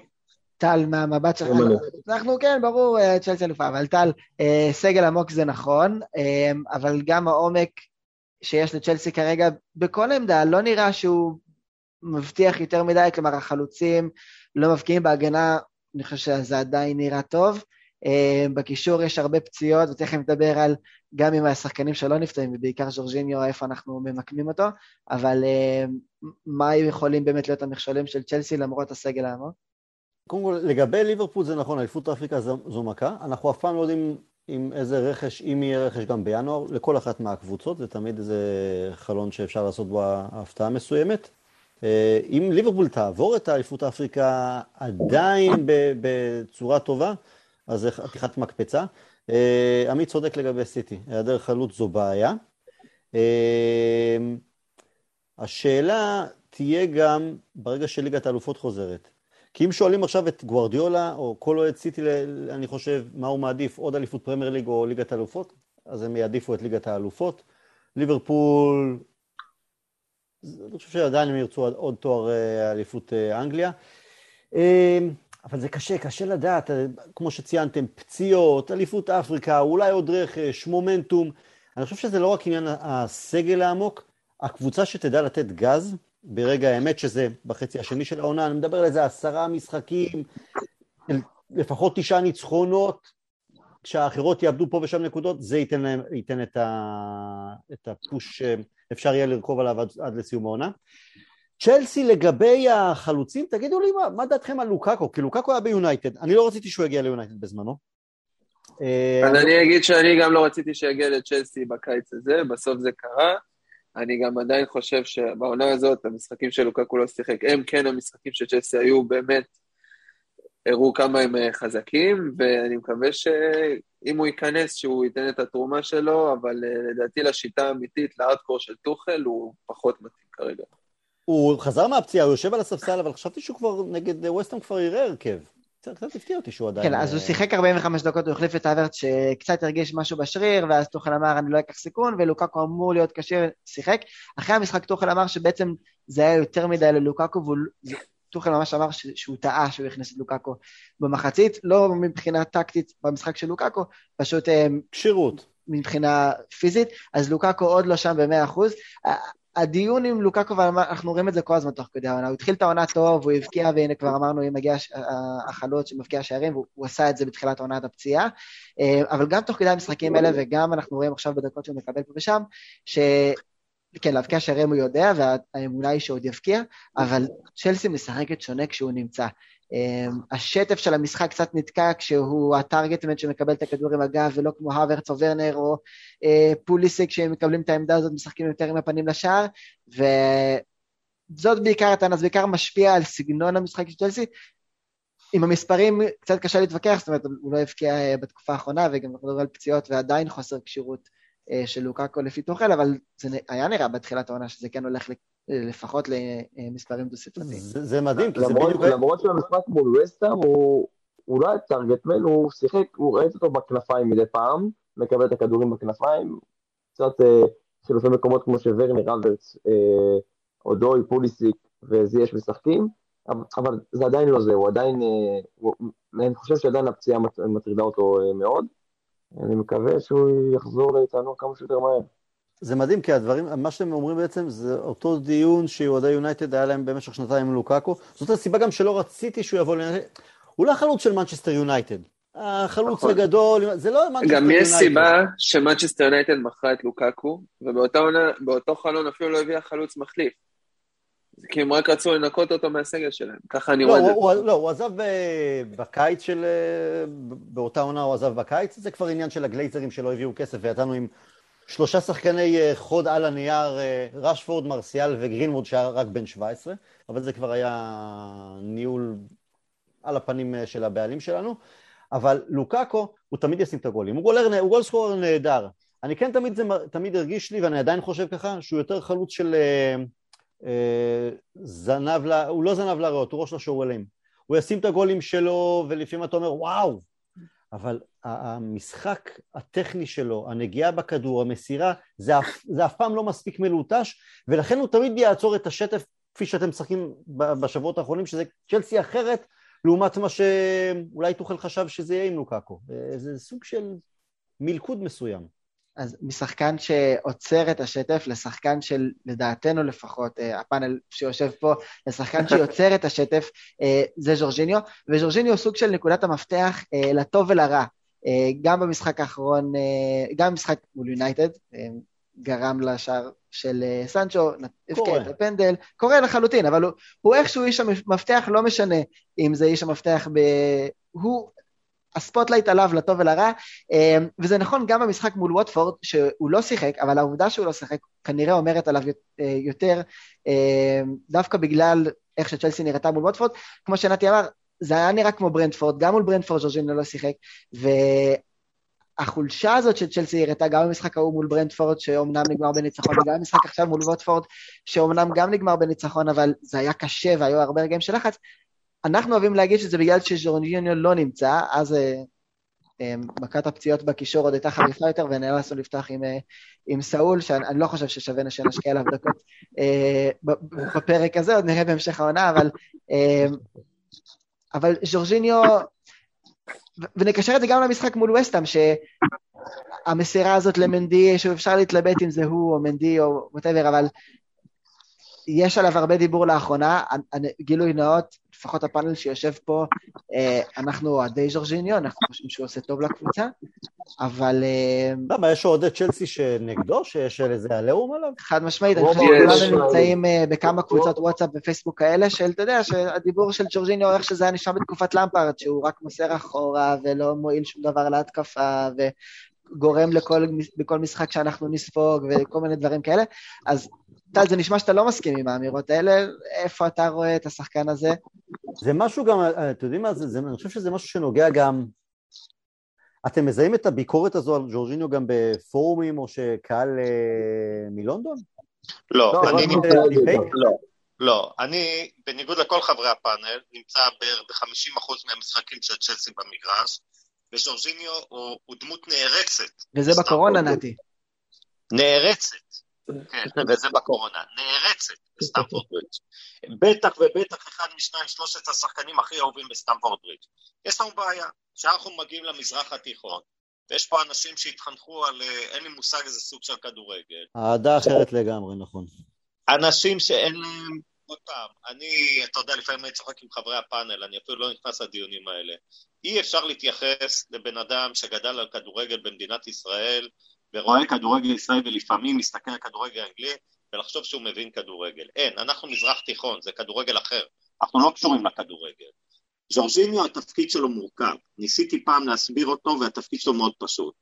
טל, מהמבט שלך, אני. אנחנו כן, ברור, אה, צ'לסי אלופה, אבל טל, אה, סגל עמוק זה נכון, אבל גם העומק שיש לצ'לסי כרגע, בכל עמדה, לא נראה שהוא מבטיח יותר מדי, כלומר החלוצים לא מבקיעים בהגנה, אני חושב שזה עדיין נראה טוב. בקישור יש הרבה פציעות, ותכף נדבר על גם עם השחקנים שלא נפצעים, ובעיקר ז'ורג'יניו, איפה אנחנו ממקמים אותו, אבל אה, מה יכולים באמת להיות המכשולים של צ'לסי למרות הסגל העמוק? קודם כל, לגבי ליברפול זה נכון, אליפות אפריקה זו, מכה. אנחנו אף פעם לא יודעים עם איזה רכש, אם יהיה רכש גם בינואר, לכל אחת מהקבוצות, זה תמיד איזה חלון שאפשר לעשות בו הפתעה מסוימת. אה, אם ליברפול תעבור את האליפות אפריקה עדיין בצורה טובה, אז זה חתיכת מקפצה. אה, עמית צודק לגבי סיטי, היעדר חלוץ זו בעיה. אה, השאלה תהיה גם ברגע שליגת האלופות חוזרת. כי אם שואלים עכשיו את גוורדיולה, או כל אוהד סיטי, אני חושב, מה הוא מעדיף, עוד אליפות פרמייר ליג או ליגת האלופות, אז הם יעדיפו את ליגת האלופות. ליברפול, אני חושב שעדיין הם ירצו עוד- תואר אה, אליפות אנגליה. אה, אבל זה קשה, קשה לדעת, אה, כמו שציינתם, פציעות, אליפות אפריקה, אולי עוד רכש, מומנטום. אני חושב שזה לא רק עניין הסגל העמוק, הקבוצה שתדע לתת גז ברגע האמת, שזה בחצי השני של העונה, אני מדבר על איזה עשרה משחקים, לפחות תשעה ניצחונות, כשהאחרות יאבדו פה ושם נקודות, זה ייתן, להם, ייתן את, ה, את הפוש שאפשר יהיה לרכוב עליו עד, עד לסיום העונה. צ'לסי לגבי החלוצים, תגידו לי מה, מה דעתכם על לוקאקו? כי לוקאקו היה ביונייטד, אני לא רציתי שהוא יגיע ליונייטד בזמנו. אה, אז אני אגיד שאני גם לא רציתי שיגיע לצ'לסי בקיץ הזה, בסוף זה קרה. אני גם עדיין חושב שבעונה הזאת, המשחקים של לוקקו לא שיחק, הם כן המשחקים של צ'לסי היו באמת, הראו כמה הם אה, חזקים, ואני מקווה שאם הוא ייכנס, שהוא ייתן את התרומה שלו, אבל אה, לדעתי לשיטה האמיתית, לארדקור של טוחל, הוא פחות מתאים כרגע. הוא חזר מהפציעה, הוא יושב על הספסל, אבל חשבתי שהוא כבר נגד ווסטהאם כבר יראה הרכב. קצת הפתיע אותי שהוא עדיין... כן, אז הוא אה, שיחק 45 דקות, הוא החליף את האברט שקצת הרגיש משהו בשריר, ואז טוחל אמר אני לא אקח סיכון, ולוקקו אמור להיות כשיר, שיחק. אחרי המשחק טוחל אמר שבעצם זה היה יותר מדי ללוקקו, וטוחל ממש אמר שהוא טעה שהוא הכניס את לוקקו במחצית, לא מבחינה טקטית במשחק של לוקקו, פשוט אה, כשירות. מבחינה פיזית, אז לוקקו עוד לא שם ב-100%. הדיון עם לוקקו, אנחנו רואים את זה כל הזמן תוך כדי העונה, הוא התחיל את העונה טוב, הוא הבקיע, והנה כבר אמרנו, אם מגיע החלוץ שמבקיע שערים, והוא עשה את זה בתחילת עונת הפציעה, אה, אבל גם תוך כדי המשחקים האלה, וגם אנחנו רואים עכשיו בדקות שהוא מקבל פה ושם, ש... כן, להבקיע שערים הוא יודע, והאמונה היא שעוד יבקיע, אבל צ'לסי משחקת שונה כשהוא נמצא. אמ, השטף של המשחק קצת נתקע כשהוא הטארגטמנט שמקבל את הכדור עם הגב ולא כמו הוורץ או ורנר או אה, פוליסיק שהם מקבלים את העמדה הזאת משחקים יותר עם הפנים לשער וזאת בעיקר הטענה, זה בעיקר משפיע על סגנון המשחק של צ'לסי. עם המספרים קצת קשה להתווכח, זאת אומרת הוא לא הבקיע אה, בתקופה האחרונה וגם אנחנו מדברים על פציעות ועדיין חוסר כשירות של לוקאקו לפי תוכל, אבל זה היה נראה בתחילת העונה שזה כן הולך לפחות למספרים דו-ספרתיים. זה, זה מדהים, כי זה בדיוק... למרות שהמשחק מול וסטאם הוא, הוא לא היה טרגטמן, הוא שיחק, הוא ראית אותו בכנפיים מדי פעם, מקבל את הכדורים בכנפיים, קצת אה, חילופי מקומות כמו שוורנר, אה, אודוי, פוליסיק וזייש משחקים, אבל זה עדיין לא זה, הוא עדיין, אה, הוא, אני חושב שעדיין הפציעה מטרידה אותו אה, מאוד. אני מקווה שהוא יחזור לאיתנו כמה שיותר מהר. זה מדהים, כי הדברים, מה שאתם אומרים בעצם זה אותו דיון שאוהדי יונייטד היה להם במשך שנתיים עם לוקאקו. זאת הסיבה גם שלא רציתי שהוא יבוא ליונייטד. הוא לא החלוץ של מנצ'סטר יונייטד. החלוץ נכון. הגדול, זה לא מנצ'סטר יונייטד. גם יש סיבה שמנצ'סטר יונייטד מכרה את לוקאקו, ובאותו חלון אפילו לא הביאה חלוץ מחליף. כי הם רק רצו לנקות אותו מהסגל שלהם, ככה אני לא, רואה את זה. לא, הוא עזב אה, בקיץ של... אה, באותה עונה הוא עזב בקיץ, זה כבר עניין של הגלייזרים שלא הביאו כסף, ויצאנו עם שלושה שחקני אה, חוד על הנייר, רשפורד, מרסיאל וגרינווד שהיה רק בן 17, אבל זה כבר היה ניהול על הפנים של הבעלים שלנו. אבל לוקאקו, הוא תמיד ישים את הגולים. הוא גולר, הוא גול סקורר נהדר. אני כן תמיד, זה, תמיד הרגיש לי, ואני עדיין חושב ככה, שהוא יותר חלוץ של... זנב, לה, הוא לא זנב לריאות, הוא ראש לשורלים. הוא ישים את הגולים שלו, ולפעמים אתה אומר, וואו, אבל המשחק הטכני שלו, הנגיעה בכדור, המסירה, זה, זה אף פעם לא מספיק מלוטש, ולכן הוא תמיד יעצור את השטף, כפי שאתם משחקים בשבועות האחרונים, שזה צ'לסי אחרת, לעומת מה שאולי תוכל חשב שזה יהיה עם לוקאקו. אה, זה סוג של מלכוד מסוים. אז משחקן שעוצר את השטף לשחקן של, לדעתנו לפחות, אה, הפאנל שיושב פה, לשחקן שיוצר את השטף, אה, זה ז'ורג'יניו, וז'ורג'יניו הוא סוג של נקודת המפתח אה, לטוב ולרע. גם במשחק האחרון, גם במשחק מול יונייטד, גרם לשער של סנצ'ו, הבקיע את הפנדל, קרה לחלוטין, אבל הוא, הוא איכשהו איש המפתח, לא משנה אם זה איש המפתח ב... הוא ה spotlight עליו לטוב ולרע, אמ, וזה נכון גם במשחק מול ווטפורד, שהוא לא שיחק, אבל העובדה שהוא לא שיחק כנראה אומרת עליו אה, יותר, אמ, דווקא בגלל איך שצ'לסי נראתה מול ווטפורד, כמו שנתי אמר, זה היה נראה כמו ברנדפורד, גם מול ברנדפורד ז'וז'ינו לא שיחק, והחולשה הזאת של צ'לסי הראתה גם במשחק ההוא מול ברנדפורד, שאומנם נגמר בניצחון, וגם במשחק עכשיו מול ווטפורד, שאומנם גם נגמר בניצחון, אבל זה היה קשה והיו הרבה רגעים של לחץ, אנחנו אוהבים להגיד שזה בגלל שז'ורניוניו לא נמצא, אז אה, אה, מכת הפציעות בקישור עוד הייתה חריפה יותר, ונאלצנו לפתוח עם, אה, עם סאול, שאני לא חושב ששווה שנשקיע עליו דקות בפרק הזה, עוד נראה בהמשך העונה, אבל, אבל ז'ורג'יניו, ונקשר את זה גם למשחק מול וסטאם, שהמסירה הזאת למנדי, שאפשר להתלבט אם זה הוא או מנדי או whatever, אבל יש עליו הרבה דיבור לאחרונה, גילוי נאות, לפחות הפאנל שיושב פה, אה, אנחנו אוהדי ז'ורג'יניו, אנחנו חושבים שהוא עושה טוב לקבוצה, אבל... אה, למה, יש אוהדי צ'לסי שנגדו, שיש איזה עליהום עליו? חד משמעית, אני חושב שכולנו נמצאים אה, בכמה קבוצות וואטסאפ ופייסבוק כאלה, של, אתה יודע, שהדיבור של ג'ורג'יניו, איך שזה היה נשמע בתקופת למפארד, שהוא רק מוסר אחורה ולא מועיל שום דבר להתקפה, וגורם לכל, בכל משחק שאנחנו נספוג וכל מיני דברים כאלה, אז טל, זה נשמע שאתה לא מסכים עם האמירות האלה, איפה אתה רואה את השחקן הזה? זה משהו גם, אתם יודעים מה, זה, זה, אני חושב שזה משהו שנוגע גם... אתם מזהים את הביקורת הזו על ג'ורג'יניו גם בפורומים או שקהל אה, מלונדון? לא, לא אני נמצא... לא, לא, אני, בניגוד לכל חברי הפאנל, נמצא בערך ב-50% מהמשחקים של צ'לסי במגרש, וג'ורג'יניו הוא, הוא דמות נערצת. וזה בקורונה, נתי. נערצת. כן, וזה בקורונה, נערצת בסטמפורד ברידג'. בטח ובטח אחד משניים שלושת השחקנים הכי אהובים בסטמפורד ברידג'. יש לנו בעיה, כשאנחנו מגיעים למזרח התיכון, ויש פה אנשים שהתחנכו על, אה, אין לי מושג איזה סוג של כדורגל. אהדה אחרת לגמרי, נכון. אנשים שאין להם, עוד פעם, אני, אתה יודע, לפעמים אני צוחק עם חברי הפאנל, אני אפילו לא נכנס לדיונים האלה. אי אפשר להתייחס לבן אדם שגדל על כדורגל במדינת ישראל, ורואה כדורגל ישראל ולפעמים מסתכל על כדורגל אנגלי, ולחשוב שהוא מבין כדורגל. אין, אנחנו מזרח תיכון, זה כדורגל אחר. אנחנו לא קשורים לכדורגל. ז'ורג'יניו, התפקיד שלו מורכב. ניסיתי פעם להסביר אותו, והתפקיד שלו מאוד פשוט.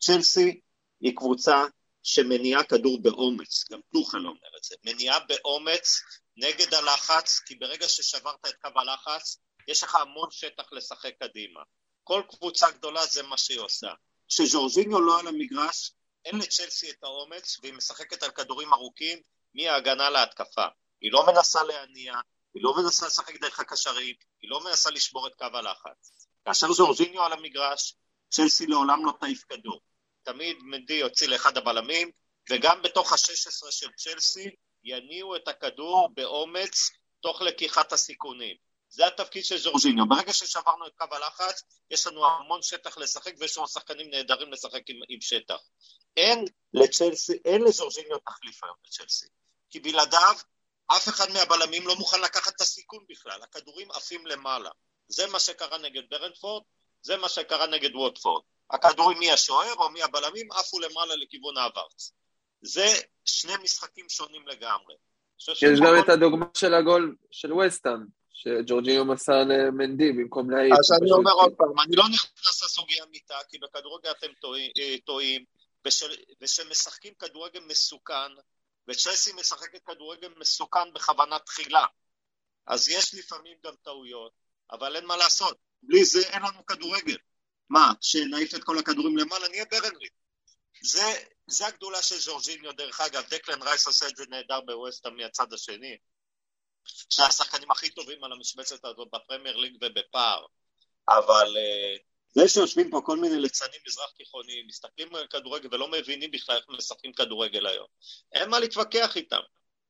צ'לסי היא קבוצה שמניעה כדור באומץ, גם טוחל אומר את זה, מניעה באומץ נגד הלחץ, כי ברגע ששברת את קו הלחץ, יש לך המון שטח לשחק קדימה. כל קבוצה גדולה זה מה שהיא עושה. כשז'ורג'יניו לא על המגרש, אין לצ'לסי את האומץ, והיא משחקת על כדורים ארוכים מההגנה להתקפה. היא לא מנסה להניע, היא לא מנסה לשחק דרך הקשרים, היא לא מנסה לשבור את קו הלחץ. כאשר ז'ורג'יניו על המגרש, צ'לסי לעולם לא תעיף כדור. תמיד מנדי יוציא לאחד הבלמים, וגם בתוך ה-16 של צ'לסי יניעו את הכדור באומץ תוך לקיחת הסיכונים. זה התפקיד של ז'ורג'יניו. ברגע ששברנו את קו הלחץ, יש לנו המון שטח לשחק ויש לנו שחקנים נהדרים לשחק עם, עם שטח. אין לצ'לסי, אין לז'ורג'יניו תחליף היום לצ'לסי. כי בלעדיו, אף אחד מהבלמים לא מוכן לקחת את הסיכון בכלל. הכדורים עפים למעלה. זה מה שקרה נגד ברנדפורד, זה מה שקרה נגד ווטפורד. הכדורים מהשוער או מהבלמים עפו למעלה לכיוון האברץ. זה שני משחקים שונים לגמרי. יש גם את הדוגמה של הגול של וסטהאם, שג'ורג'יניו מסר למנדי במקום להעיף. אז אני אומר עוד פעם, אני לא נכנס לסוגיה מיטה, כי בכדורגל אתם טועים, ושמשחקים כדורגל מסוכן, וצ'לסי משחקת כדורגל מסוכן בכוונה תחילה. אז יש לפעמים גם טעויות, אבל אין מה לעשות. בלי זה אין לנו כדורגל. מה, שנעיף את כל הכדורים למעלה, נהיה ברנלי. זה, זה הגדולה של ז'ורג'יניו, דרך אגב, דקלן רייס עושה את זה נהדר בווסטהאם מהצד השני. שהשחקנים הכי טובים על המשבצת הזאת בפרמייר ליג ובפער. אבל uh, זה שיושבים פה כל מיני ליצנים מזרח תיכוניים, מסתכלים על כדורגל ולא מבינים בכלל איך משחקים כדורגל היום. אין מה להתווכח איתם.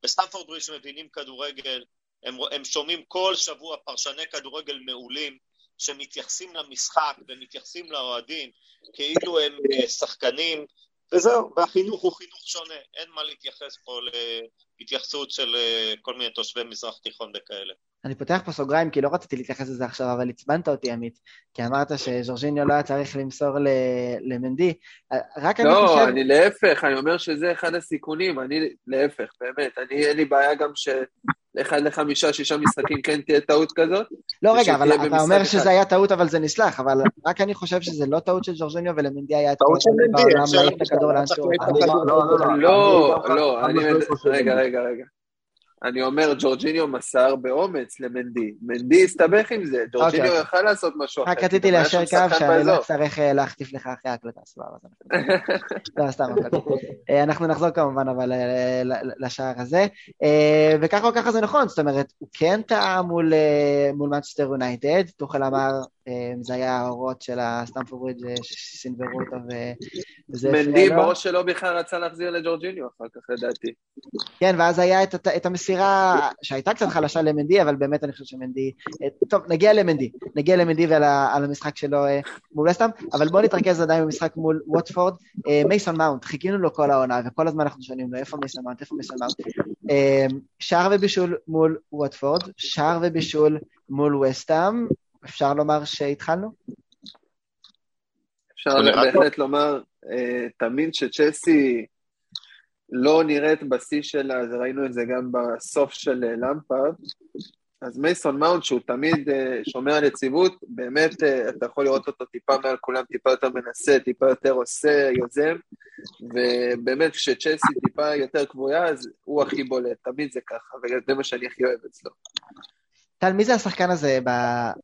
בסטמפורד ברידג' מבינים כדורגל, הם, הם שומעים כל שבוע פרשני כדורגל מעולים, שמתייחסים למשחק ומתייחסים לאוהדים כאילו הם אה, שחקנים, וזהו, והחינוך הוא חינוך שונה, אין מה להתייחס פה להתייחסות של אה, כל מיני תושבי מזרח תיכון וכאלה. אני פותח פה סוגריים כי לא רציתי להתייחס לזה עכשיו, אבל עצבנת אותי, עמית, כי אמרת שז'ורג'יניו לא היה צריך למסור למנדי. רק לא, אני חושב... לא, אני להפך, אני אומר שזה אחד הסיכונים, אני להפך, באמת. אני, אין לי בעיה גם ש... אחד לחמישה, שישה משחקים כן תהיה טעות כזאת. לא, רגע, אבל אתה אומר שזה היה טעות, אבל זה נסלח, אבל רק אני חושב שזה לא טעות של ז'ורג'יניו ולמנדי היה את כל בעולם להעיף את הכדור לאן שהוא... לא, לא, רגע, רגע, רגע. אני אומר, ג'ורג'יניו מסר באומץ למנדי. מנדי הסתבך עם זה, ג'ורג'יניו אוקיי. יכל לעשות משהו אחר. רק רציתי ליישר קו שאני לא אצטרך אה, להחטיף לך אחרי ההקלטה, סבבה. לא, סתם, אה, אנחנו נחזור כמובן אבל אה, לשער הזה. וככה או ככה זה נכון, זאת אומרת, הוא כן טעה מול מנצ'סטר יונייטד, תוכל אמר אמ, זה היה האורות של הסטמפורד שסינברו אותו וזה... מנדי בראש שלו בכלל רצה להחזיר לג'ורג'יניו אחר כך לדעתי. כן, ואז היה את, את המסירה שהייתה קצת חלשה למנדי, אבל באמת אני חושב שמנדי... טוב, נגיע למנדי, נגיע למנדי ועל המשחק שלו אה, מול וסטאם, אבל בואו נתרכז עדיין במשחק מול ווטפורד. אה, מייסון מאונט, חיכינו לו כל העונה, וכל הזמן אנחנו שואלים לו איפה מייסון מאונט, איפה מייסון מאונט. אה, שער ובישול מול ווטפורד, שער ובישול מול וסטאם, אפשר לומר שהתחלנו? אפשר בהחלט לומר, אה, תמיד שצ'לסי לא נראית בשיא שלה, אז ראינו את זה גם בסוף של אה, למפארד, אז מייסון מאונט, שהוא תמיד אה, שומר על יציבות, באמת אתה יכול לראות אותו טיפה מעל כולם, טיפה יותר מנסה, טיפה יותר עושה, יוזם, ובאמת כשצ'לסי טיפה יותר קבועה, אז הוא הכי בולט, תמיד זה ככה, וזה מה שאני הכי אוהב אצלו. טל, מי זה השחקן הזה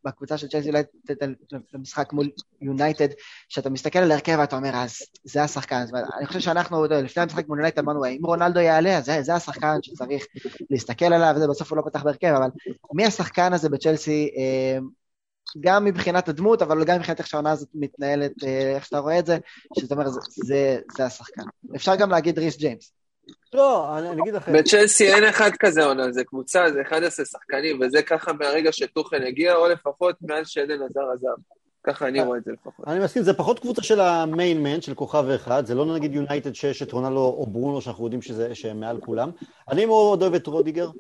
בקבוצה של צ'לסי יונייטד במשחק מול יונייטד, שאתה מסתכל על הרכב ואתה אומר, אז זה השחקן. אני חושב שאנחנו, לפני המשחק מול יונייטד אמרנו, אם רונלדו יעלה, אז זה, השחקן שצריך להסתכל עליו, וזה בסוף הוא לא פתח בהרכב, אבל מי השחקן הזה בצ'לסי, אה, גם מבחינת הדמות, אבל גם מבחינת איך שהעונה הזאת מתנהלת, אה, איך שאתה רואה את זה, שאתה אומר, זה, זה השחקן. אפשר גם להגיד ריס ג'יימס. לא, אני, אגיד לכם. בצ'לסי אין אחד כזה עונה, זה קבוצה, זה 11 שחקנים, וזה ככה מהרגע שטוחן הגיע, או לפחות מאז שעדן עזר עזב. ככה אני רואה את זה לפחות. אני מסכים, זה פחות קבוצה של המיינמן, של כוכב אחד, זה לא נגיד יונייטד שיש את רונלו או ברונו, שאנחנו יודעים שזה, שהם מעל כולם. אני מאוד אוהב את רודיגר.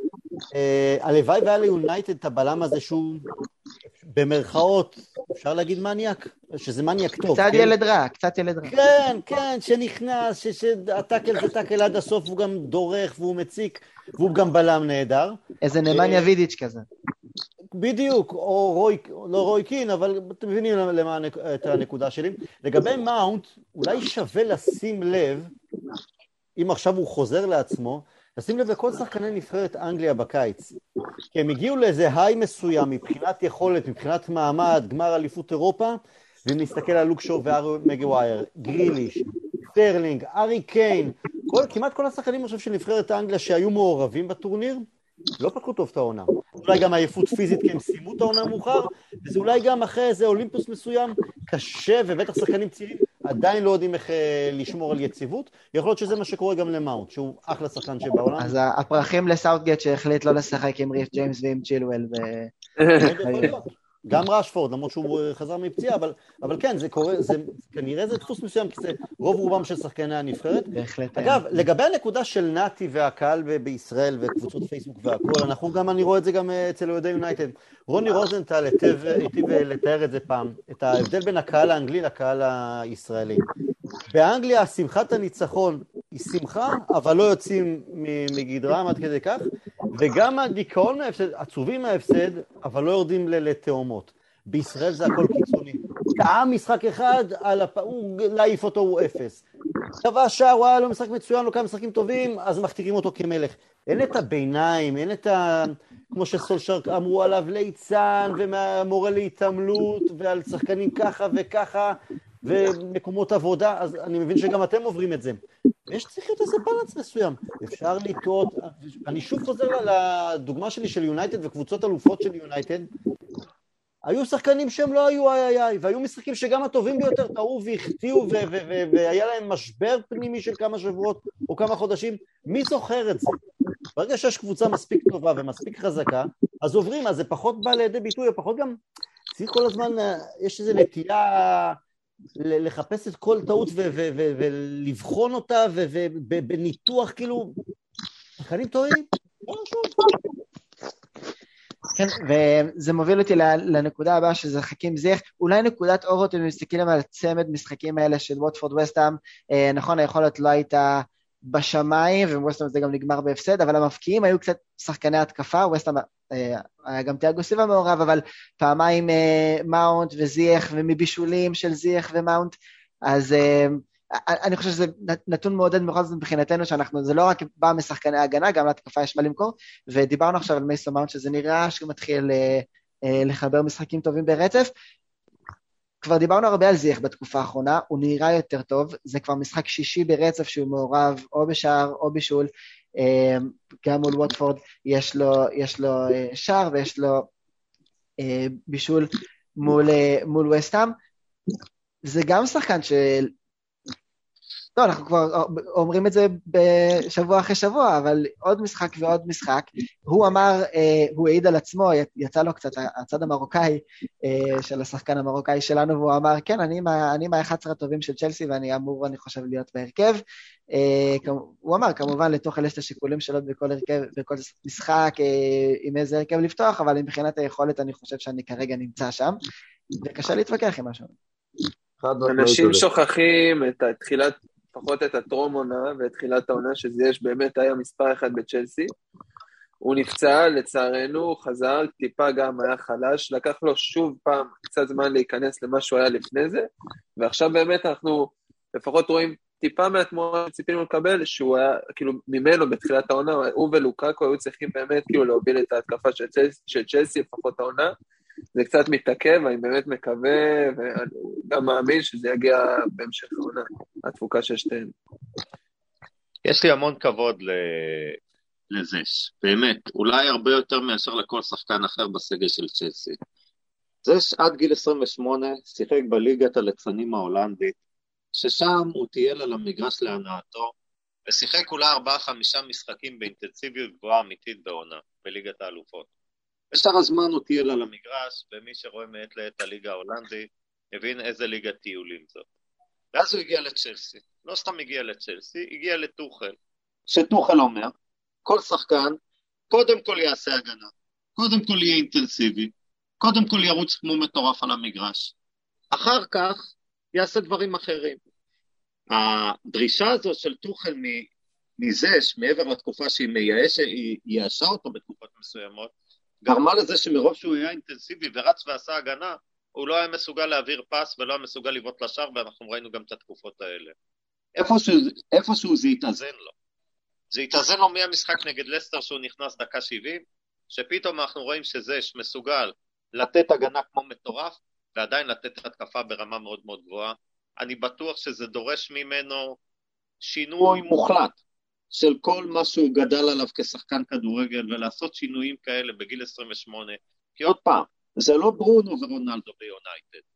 אה, הלוואי והיה ליונייטד את הבלם הזה שהוא במרכאות, אפשר להגיד מניאק? שזה מניאק טוב. קצת כן? ילד רע, קצת ילד רע. כן, כן, שנכנס, שה tackle זה tackle עד הסוף, והוא גם דורך והוא מציק, והוא גם בלם נהדר. איזה נמניה וידיץ' כזה. בדיוק, או רוי, לא רוי קין, אבל אתם מבינים למה, את הנקודה שלי. לגבי מאונט, אולי שווה לשים לב, אם עכשיו הוא חוזר לעצמו, לשים לב לכל שחקני נבחרת אנגליה בקיץ. כי הם הגיעו לאיזה high מסוים מבחינת יכולת, מבחינת מעמד, גמר אליפות אירופה, ואם נסתכל על לוק שו והארי מגווייר, גריליש, סטרלינג, הארי קיין, כל, כמעט כל השחקנים, חושב, של נבחרת אנגליה שהיו מעורבים בטורניר, לא פתחו טוב את העונה. אולי גם עייפות פיזית כי הם סיימו את העונה מאוחר, וזה אולי גם אחרי איזה אולימפוס מסוים, קשה, ובטח שחקנים צעירים עדיין לא יודעים איך אה, לשמור על יציבות. יכול להיות שזה מה שקורה גם למאונט, שהוא אחלה שחקן שבעולם. אז הפרחים לסאוטגייט שהחליט לא לשחק עם ריס ג'יימס ועם צ'ילואל. ו-. גם ראשפורד, למרות שהוא אה, חזר מפציעה, אבל, אבל כן, זה קורה, זה, כנראה זה דפוס מסוים, כי זה רוב רובם של שחקני הנבחרת. בהחלט. אגב, לגבי הנקודה של נתי והקהל בישראל וקבוצות פייסבוק והכול, אנחנו גם, אני רואה את זה גם אה, אצל אוהדי יונייטד. רוני רוזנטל היטיב אה, לתאר את זה פעם, את ההבדל בין הקהל האנגלי לקהל הישראלי. באנגליה שמחת הניצחון היא שמחה, אבל לא יוצאים מגדרם עד כדי כך, וגם הדיכאון מההפסד, עצובים מההפסד, אבל לא יורדים לתאומות. בישראל זה הכל קיצוני. טעה משחק אחד, על הפ... הוא להעיף אותו הוא אפס. כבש שער, הוא היה לו משחק מצוין, לו כמה משחקים טובים, אז מכתירים אותו כמלך. אין את הביניים, אין את ה... כמו שסולשר אמרו עליו ליצן, ומורה להתעמלות, ועל שחקנים ככה וככה, ומקומות עבודה, אז אני מבין שגם אתם עוברים את זה. יש צריך להיות איזה בלנס מסוים. אפשר לטעות, אני שוב חוזר לדוגמה שלי של יונייטד וקבוצות אלופות של יונייטד. היו שחקנים שהם לא היו איי איי איי, והיו משחקים שגם הטובים ביותר טעו והחטיאו והיה להם משבר פנימי של כמה שבועות או כמה חודשים. מי זוכר את זה? ברגע שיש קבוצה מספיק טובה ומספיק חזקה, אז עוברים, אז זה פחות בא לידי ביטוי, ופחות גם, צריך כל הזמן, אה, יש איזו נטייה לחפש את כל טעות ולבחון אותה, ובניתוח כאילו, שחקנים טועים, לא שוב. כן, וזה מוביל אותי לנקודה הבאה שזה חכים זיך, אולי נקודת אור אותי אם מסתכלים על הצמד משחקים האלה של ווטפורד וסטאם, אה, נכון היכולת לא הייתה בשמיים, וווסטאם זה גם נגמר בהפסד, אבל המבקיעים היו קצת שחקני התקפה, ווסטאם אה, היה גם תיאגו סילבה מעורב, אבל פעמיים אה, מאונט וזיח ומבישולים של זיח ומאונט, אז אה, אני חושב שזה נתון מעודד בכל זאת מבחינתנו, שאנחנו, זה לא רק בא משחקני ההגנה, גם להתקפה יש מה למכור, ודיברנו עכשיו על מייסון מאונט, שזה נראה שהוא מתחיל לחבר משחקים טובים ברצף. כבר דיברנו הרבה על זיח בתקופה האחרונה, הוא נראה יותר טוב, זה כבר משחק שישי ברצף שהוא מעורב או בשער או בישול, אה, גם מול ווטפורד יש לו, יש לו אה, שער ויש לו אה, בישול מול, מול וסטאם. זה גם שחקן של... לא, אנחנו כבר אומרים את זה בשבוע אחרי שבוע, אבל עוד משחק ועוד משחק. הוא אמר, הוא העיד על עצמו, יצא לו קצת הצד המרוקאי של השחקן המרוקאי שלנו, והוא אמר, כן, אני מה-11 הטובים של צ'לסי ואני אמור, אני חושב, להיות בהרכב. הוא אמר, כמובן, לתוך אלה יש את השיקולים שלו בכל הרכב, בכל משחק, עם איזה הרכב לפתוח, אבל מבחינת היכולת אני חושב שאני כרגע נמצא שם, וקשה להתווכח עם משהו. אנשים שוכחים את תחילת, לפחות את הטרום עונה ואת תחילת העונה, שזה יש באמת היה מספר אחד בצ'לסי. הוא נפצע, לצערנו, הוא חזר, טיפה גם היה חלש, לקח לו שוב פעם קצת זמן להיכנס למה שהוא היה לפני זה, ועכשיו באמת אנחנו לפחות רואים טיפה מהתמורה שציפינו לקבל, שהוא היה, כאילו, ממנו בתחילת העונה, הוא ולוקקו היו צריכים באמת כאילו להוביל את ההתקפה של צ'לסי, לפחות העונה. זה קצת מתעכב, אני באמת מקווה, וגם מאמין שזה יגיע בהמשך העונה, התפוקה של שתיהן. יש לי המון כבוד ל... לזה, באמת, אולי הרבה יותר מאשר לכל שחקן אחר בסגל של צ'לסי. זה שעד גיל 28 שיחק בליגת הלצנים ההולנדית, ששם הוא טייל על המגרש להנאתו, ושיחק אולי 4-5 משחקים באינטנסיביות גבוהה אמיתית בעונה, בליגת האלופות. בשאר הזמן הוא טייל על המגרש, ומי שרואה מעת לעת הליגה ההולנדית, הבין איזה ליגת טיולים זאת. ואז הוא הגיע לצ'לסי. לא סתם הגיע לצ'לסי, הגיע לטוחל. שטוחל אומר, כל שחקן קודם כל יעשה הגנה, קודם כל יהיה אינטנסיבי, קודם כל ירוץ כמו מטורף על המגרש. אחר כך יעשה דברים אחרים. הדרישה הזאת של טוחל מזה, מעבר לתקופה שהיא מייאשת, היא ייאשה אותו בתקופות מסוימות, גרמה לזה שמרוב שהוא היה אינטנסיבי ורץ ועשה הגנה, הוא לא היה מסוגל להעביר פס ולא היה מסוגל לבעוט לשער, ואנחנו ראינו גם את התקופות האלה. איפשהו, איפשהו זה התאזן לו. זה התאזן לו מהמשחק נגד לסטר שהוא נכנס דקה 70, שפתאום אנחנו רואים שזה שמסוגל לתת הגנה כמו מטורף, ועדיין לתת התקפה ברמה מאוד מאוד גבוהה. אני בטוח שזה דורש ממנו שינוי מוחלט של כל מה שהוא גדל עליו כשחקן כדורגל, ולעשות שינויים כאלה בגיל 28. כי עוד פעם, זה לא ברונו ורונלדו ביונייטד.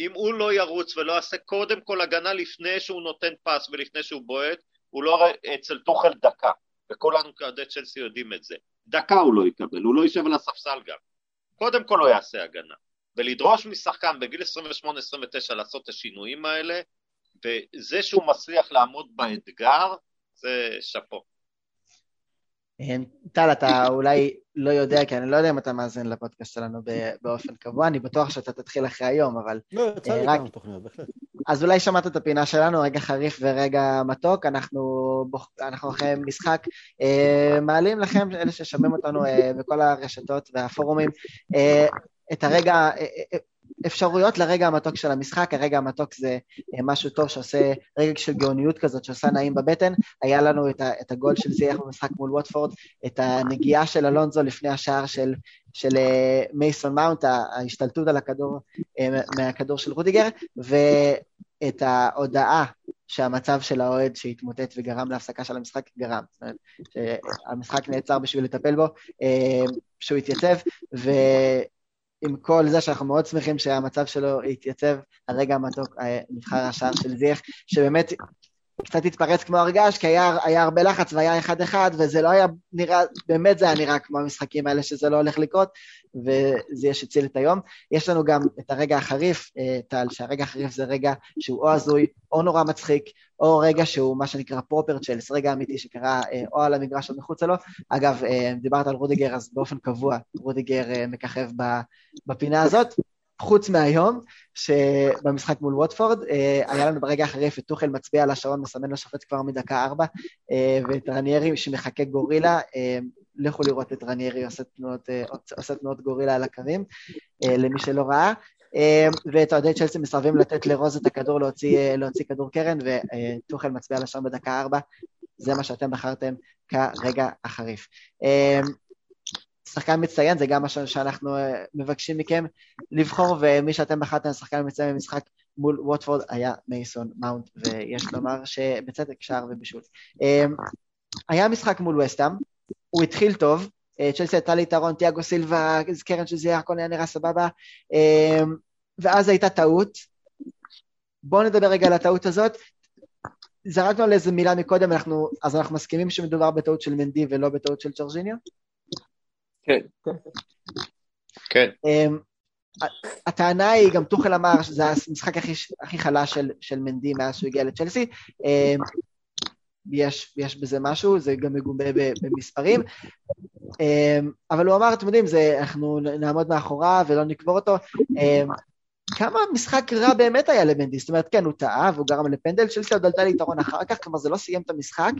אם הוא לא ירוץ ולא יעשה קודם כל הגנה לפני שהוא נותן פס ולפני שהוא בועט, הוא לא אצל תוכל דקה, וכולנו כאוהדי צ'לסי יודעים את זה. דקה הוא לא יקבל, הוא לא יישב על הספסל גם. קודם כל הוא יעשה הגנה. ולדרוש משחקן בגיל 28-29 לעשות את השינויים האלה, וזה שהוא מצליח לעמוד באתגר, זה שאפו. אה, טל, אתה אולי לא יודע, כי אני לא יודע אם אתה מאזין לפודקאסט שלנו באופן קבוע, אני בטוח שאתה תתחיל אחרי היום, אבל... לא, יצא לי אה, כמה תוכניות, בהחלט. אז אולי שמעת את הפינה שלנו, רגע חריף ורגע מתוק, אנחנו, אנחנו אחרי משחק אה, מעלים לכם, אלה ששומעים אותנו בכל הרשתות והפורומים, את הרגע, אפשרויות לרגע המתוק של המשחק, הרגע המתוק זה אה, משהו טוב שעושה רגע של גאוניות כזאת, שעושה נעים בבטן. היה לנו את, ה, את הגול של זייח במשחק מול ווטפורד, את הנגיעה של אלונזו לפני השער של, של אה, מייסון מאונט, ההשתלטות על הכדור אה, מהכדור של רודיגר, ואת ההודעה שהמצב של האוהד שהתמוטט וגרם להפסקה של המשחק גרם. זאת אומרת, שהמשחק נעצר בשביל לטפל בו, שהוא התייצב, ו... עם כל זה שאנחנו מאוד שמחים שהמצב שלו התייצב, הרגע המתוק אה, נבחר השער של זיח, שבאמת קצת התפרץ כמו הרגש, כי היה, היה הרבה לחץ והיה אחד-אחד, וזה לא היה נראה, באמת זה היה נראה כמו המשחקים האלה שזה לא הולך לקרות, וזייש הציל את היום. יש לנו גם את הרגע החריף, אה, טל, שהרגע החריף זה רגע שהוא או הזוי, או נורא מצחיק, או רגע שהוא מה שנקרא proper Chels, רגע אמיתי שקרה אה, או על המגרש או מחוצה לו. אגב, אה, דיברת על רודיגר, אז באופן קבוע רודיגר מככב בפינה הזאת. חוץ מהיום, שבמשחק מול ווטפורד, היה לנו ברגע החריף את טוחל מצביע על השעון, מסמן לשופט כבר מדקה ארבע, ואת רניירי שמחכה גורילה, לכו לראות את רניירי עושה תנועות, אה, עושה תנועות גורילה על הקווים, אה, למי שלא ראה. אה, ואת אוהדי צ'לסי מסרבים לתת לרוז את הכדור להוציא, להוציא כדור קרן, וטוחל מצביע לשם בדקה ארבע. זה מה שאתם בחרתם כרגע החריף. שחקן מצטיין זה גם מה שאנחנו מבקשים מכם לבחור, ומי שאתם בחרתם שחקן מצטיין במשחק מול ווטפורד היה מייסון מאונט, ויש לומר שבצדק שער ובישול. היה משחק מול וסטאם, הוא התחיל טוב, אה, צ'לסי הייתה לי יתרון, תיאגו סילבה, קרן של זיח, הכל היה נראה סבבה, אה, ואז הייתה טעות. בואו נדבר רגע על הטעות הזאת. זרקנו על איזה מילה מקודם, אנחנו, אז אנחנו מסכימים שמדובר בטעות של מנדי ולא בטעות של צ'ורג'יניו? כן. כן. אה, הטענה היא, גם טוחל אמר שזה המשחק הכי, הכי חלש של, של מנדי מאז שהוא הגיע לצ'לסי. יש, יש בזה משהו, זה גם מגובה במספרים. אמ, אבל הוא אמר, אתם יודעים, זה, אנחנו נעמוד מאחוריו ולא נקבור אותו. אמ, כמה משחק רע באמת היה למנדי, זאת אומרת, כן, הוא טעה והוא גרם לפנדל, צ'לסי עוד עלתה ליתרון אחר כך, כלומר זה לא סיים את המשחק.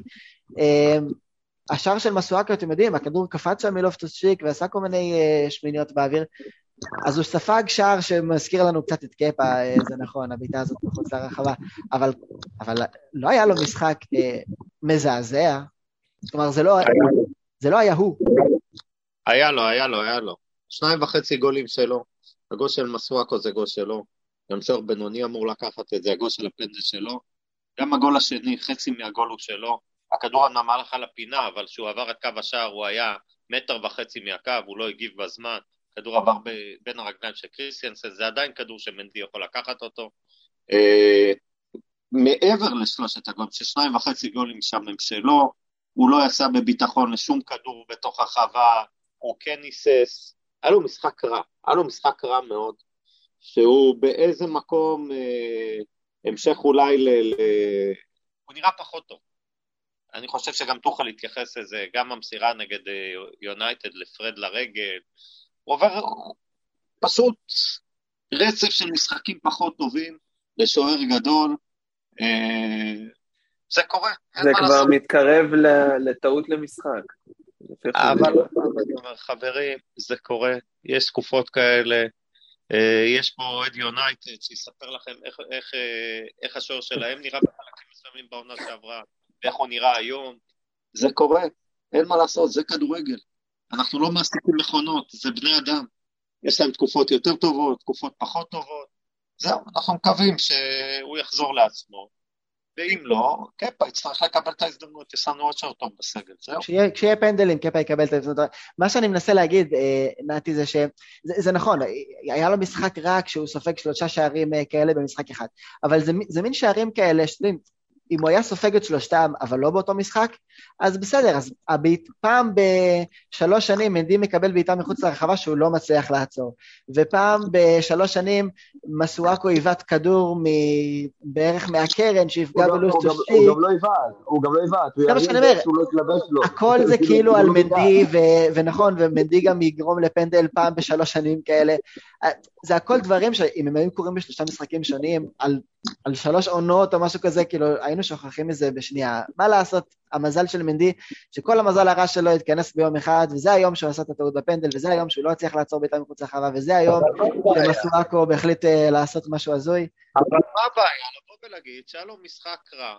השער של מסואקו, אתם יודעים, הכדור קפץ שם מלופטוס שיק ועשה כל מיני uh, שמיניות באוויר. אז הוא ספג שער שמזכיר לנו קצת את קפה, אה, זה נכון, הבעיטה הזאת מחוץ לרחבה, אבל, אבל לא היה לו משחק אה, מזעזע, כלומר זה לא, זה לא היה הוא. היה לו, היה לו, היה לו. שניים וחצי גולים שלו, הגול של מסואקו זה גול שלו, גם שוער בינוני אמור לקחת את זה, הגול של הפנדל שלו, גם הגול השני, חצי מהגול הוא שלו, הכדור אמנם הלך על הפינה, אבל כשהוא עבר את קו השער הוא היה מטר וחצי מהקו, הוא לא הגיב בזמן, כדור עבר בין הרגליים של קריסטיאנסן, זה עדיין כדור שמנדי יכול לקחת אותו. אה, מעבר לשלושת הגולים, ששניים וחצי גולים שם הם שלו, הוא לא יצא בביטחון לשום כדור בתוך החווה, הוא כן היסס, היה לו משחק רע, היה לו משחק רע מאוד, שהוא באיזה מקום אה, המשך אולי ל... ל... הוא נראה פחות טוב. אני חושב שגם תוכל להתייחס לזה, גם המסירה נגד אה, יונייטד לפרד לרגל, הוא עובר פשוט רצף של משחקים פחות טובים לשוער גדול, אה, זה קורה. זה כבר לעשות. מתקרב לטעות למשחק. אבל חברים, זה קורה, יש תקופות כאלה, אה, יש פה אוהד יונייטד שיספר לכם איך, איך, איך השוער שלהם נראה בחלקים מסוימים בעונה שעברה, ואיך הוא נראה היום. זה קורה, אין מה לעשות, זה כדורגל. אנחנו לא מעסיקים מכונות, זה בני אדם. יש להם תקופות יותר טובות, תקופות פחות טובות. זהו, אנחנו מקווים שהוא יחזור לעצמו. ואם לא, קפה יצטרך לקבל את ההזדמנות, יש לנו עוד שעות טוב בסגל, זהו. כשיהיה, כשיהיה פנדלים, קפה יקבל את ההזדמנות. מה שאני מנסה להגיד, אה, נתי, זה שזה זה נכון, היה לו משחק רע כשהוא סופג שלושה שערים אה, כאלה במשחק אחד, אבל זה, זה מין שערים כאלה, שאתם אם הוא היה סופג את שלושתם, אבל לא באותו משחק, אז בסדר, אז הבית, פעם בשלוש שנים מנדי מקבל בעיטה מחוץ לרחבה שהוא לא מצליח לעצור, ופעם בשלוש שנים מסואקו עיוות כדור מ... בערך מהקרן שיפגע בלוס טושי. הוא גם לא עיוות, הוא גם לא עיוות, הוא ירים שהוא לא יתלבש לו. הכל זה כאילו על מנדי, ונכון, ומנדי גם יגרום לפנדל פעם בשלוש שנים כאלה. זה הכל דברים שאם הם היו קורים בשלושה משחקים שונים, על, על שלוש עונות או משהו כזה, כאילו היינו שוכחים מזה בשנייה. מה לעשות, המזל של מנדי, שכל המזל הרע שלו התכנס ביום אחד, וזה היום שהוא עשה את הטעות בפנדל, וזה היום שהוא לא הצליח לעצור בעיטה מחוץ לחווה, וזה היום שמסואקו בהחליט uh, לעשות משהו הזוי. אבל מה הבעיה? לבוא ולהגיד שהיה לו משחק רע,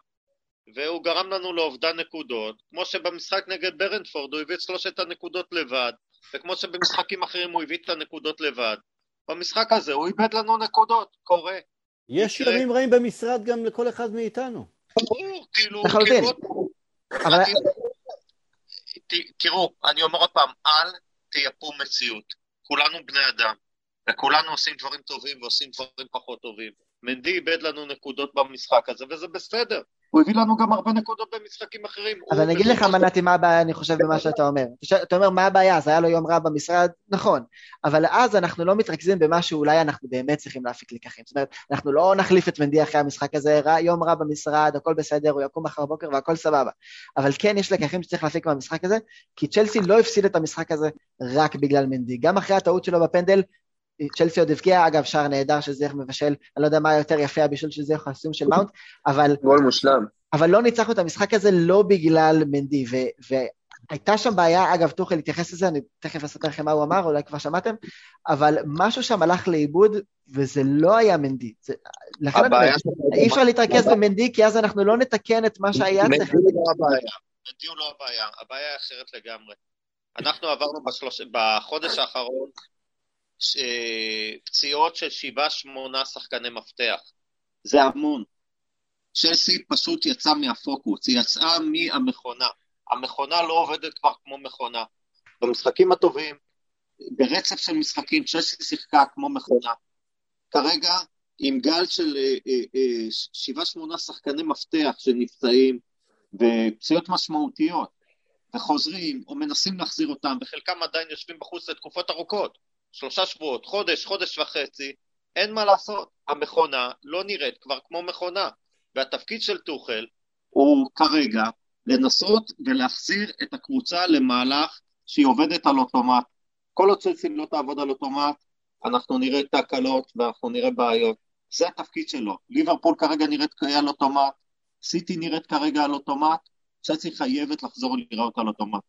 והוא גרם לנו לאובדן נקודות, כמו שבמשחק נגד ברנדפורד הוא הביא את שלושת הנקודות לבד, וכמו שבמשחקים אחרים הוא הביא את הנקודות לבד. במשחק הזה הוא איבד לנו נקודות, קורה. יש ימים רעים במשרד גם לכל אחד מאיתנו. ברור, כאילו, כאילו... אבל... תראו, אני אומר עוד פעם, אל תייפו מציאות. כולנו בני אדם, וכולנו עושים דברים טובים ועושים דברים פחות טובים. מנדי איבד לנו נקודות במשחק הזה, וזה בסדר. הוא הביא לנו גם הרבה נקודות במשחקים אחרים. אז אני אגיד לך, מנתי, מה הבעיה, אני חושב, במה שאתה אומר. אתה אומר, מה הבעיה? אז היה לו יום רע במשרד? נכון. אבל אז אנחנו לא מתרכזים במה שאולי אנחנו באמת צריכים להפיק לקחים. זאת אומרת, אנחנו לא נחליף את מנדי אחרי המשחק הזה, רע, יום רע במשרד, הכל בסדר, הוא יקום מחר בוקר והכל סבבה. אבל כן, יש לקחים שצריך להפיק מהמשחק הזה, כי צ'לסי לא הפסיד את המשחק הזה רק בגלל מנדי. גם אחרי הטעות שלו בפנדל, צ'לסי עוד הבקיע, אגב, שער נהדר של זיח מבשל, אני לא יודע מה יותר יפה הבישול של זיח הסיום של מאונט, אבל... גול מושלם. אבל לא ניצחנו את המשחק הזה לא בגלל מנדי, ו... והייתה שם בעיה, אגב, תוכל להתייחס לזה, אני תכף אספר לכם מה הוא אמר, אולי כבר שמעתם, אבל משהו שם הלך לאיבוד, וזה לא היה מנדי. זה... לכן אני אומר, אי אפשר להתרכז במנדי, כי אז אנחנו לא נתקן את מה שהיה צריך. מנדי לא הבעיה, מנדי הוא לא הבעיה, הבעיה היא אחרת לגמרי. אנחנו עברנו. בחודש האחרון פציעות של שבעה שמונה שחקני מפתח. זה המון. צ'לסי פשוט יצא מהפוקוס, היא יצאה מהמכונה. המכונה לא עובדת כבר כמו מכונה. במשחקים הטובים, ברצף של משחקים, צ'לסי שיחקה כמו מכונה. כרגע, עם גל של אה, אה, אה, שבעה שמונה שחקני מפתח שנפצעים, ופציעות משמעותיות, וחוזרים, או מנסים להחזיר אותם, וחלקם עדיין יושבים בחוץ לתקופות ארוכות. שלושה שבועות, חודש, חודש וחצי, אין מה לעשות, המכונה לא נראית כבר כמו מכונה, והתפקיד של טוחל הוא כרגע לנסות ולהחזיר את הקבוצה למהלך שהיא עובדת על אוטומט. כל עוד צלסי לא תעבוד על אוטומט, אנחנו נראה תקלות ואנחנו נראה בעיות. זה התפקיד שלו. ליברפול כרגע נראית על אוטומט, סיטי נראית כרגע על אוטומט, צלסי חייבת לחזור לראות על אוטומט.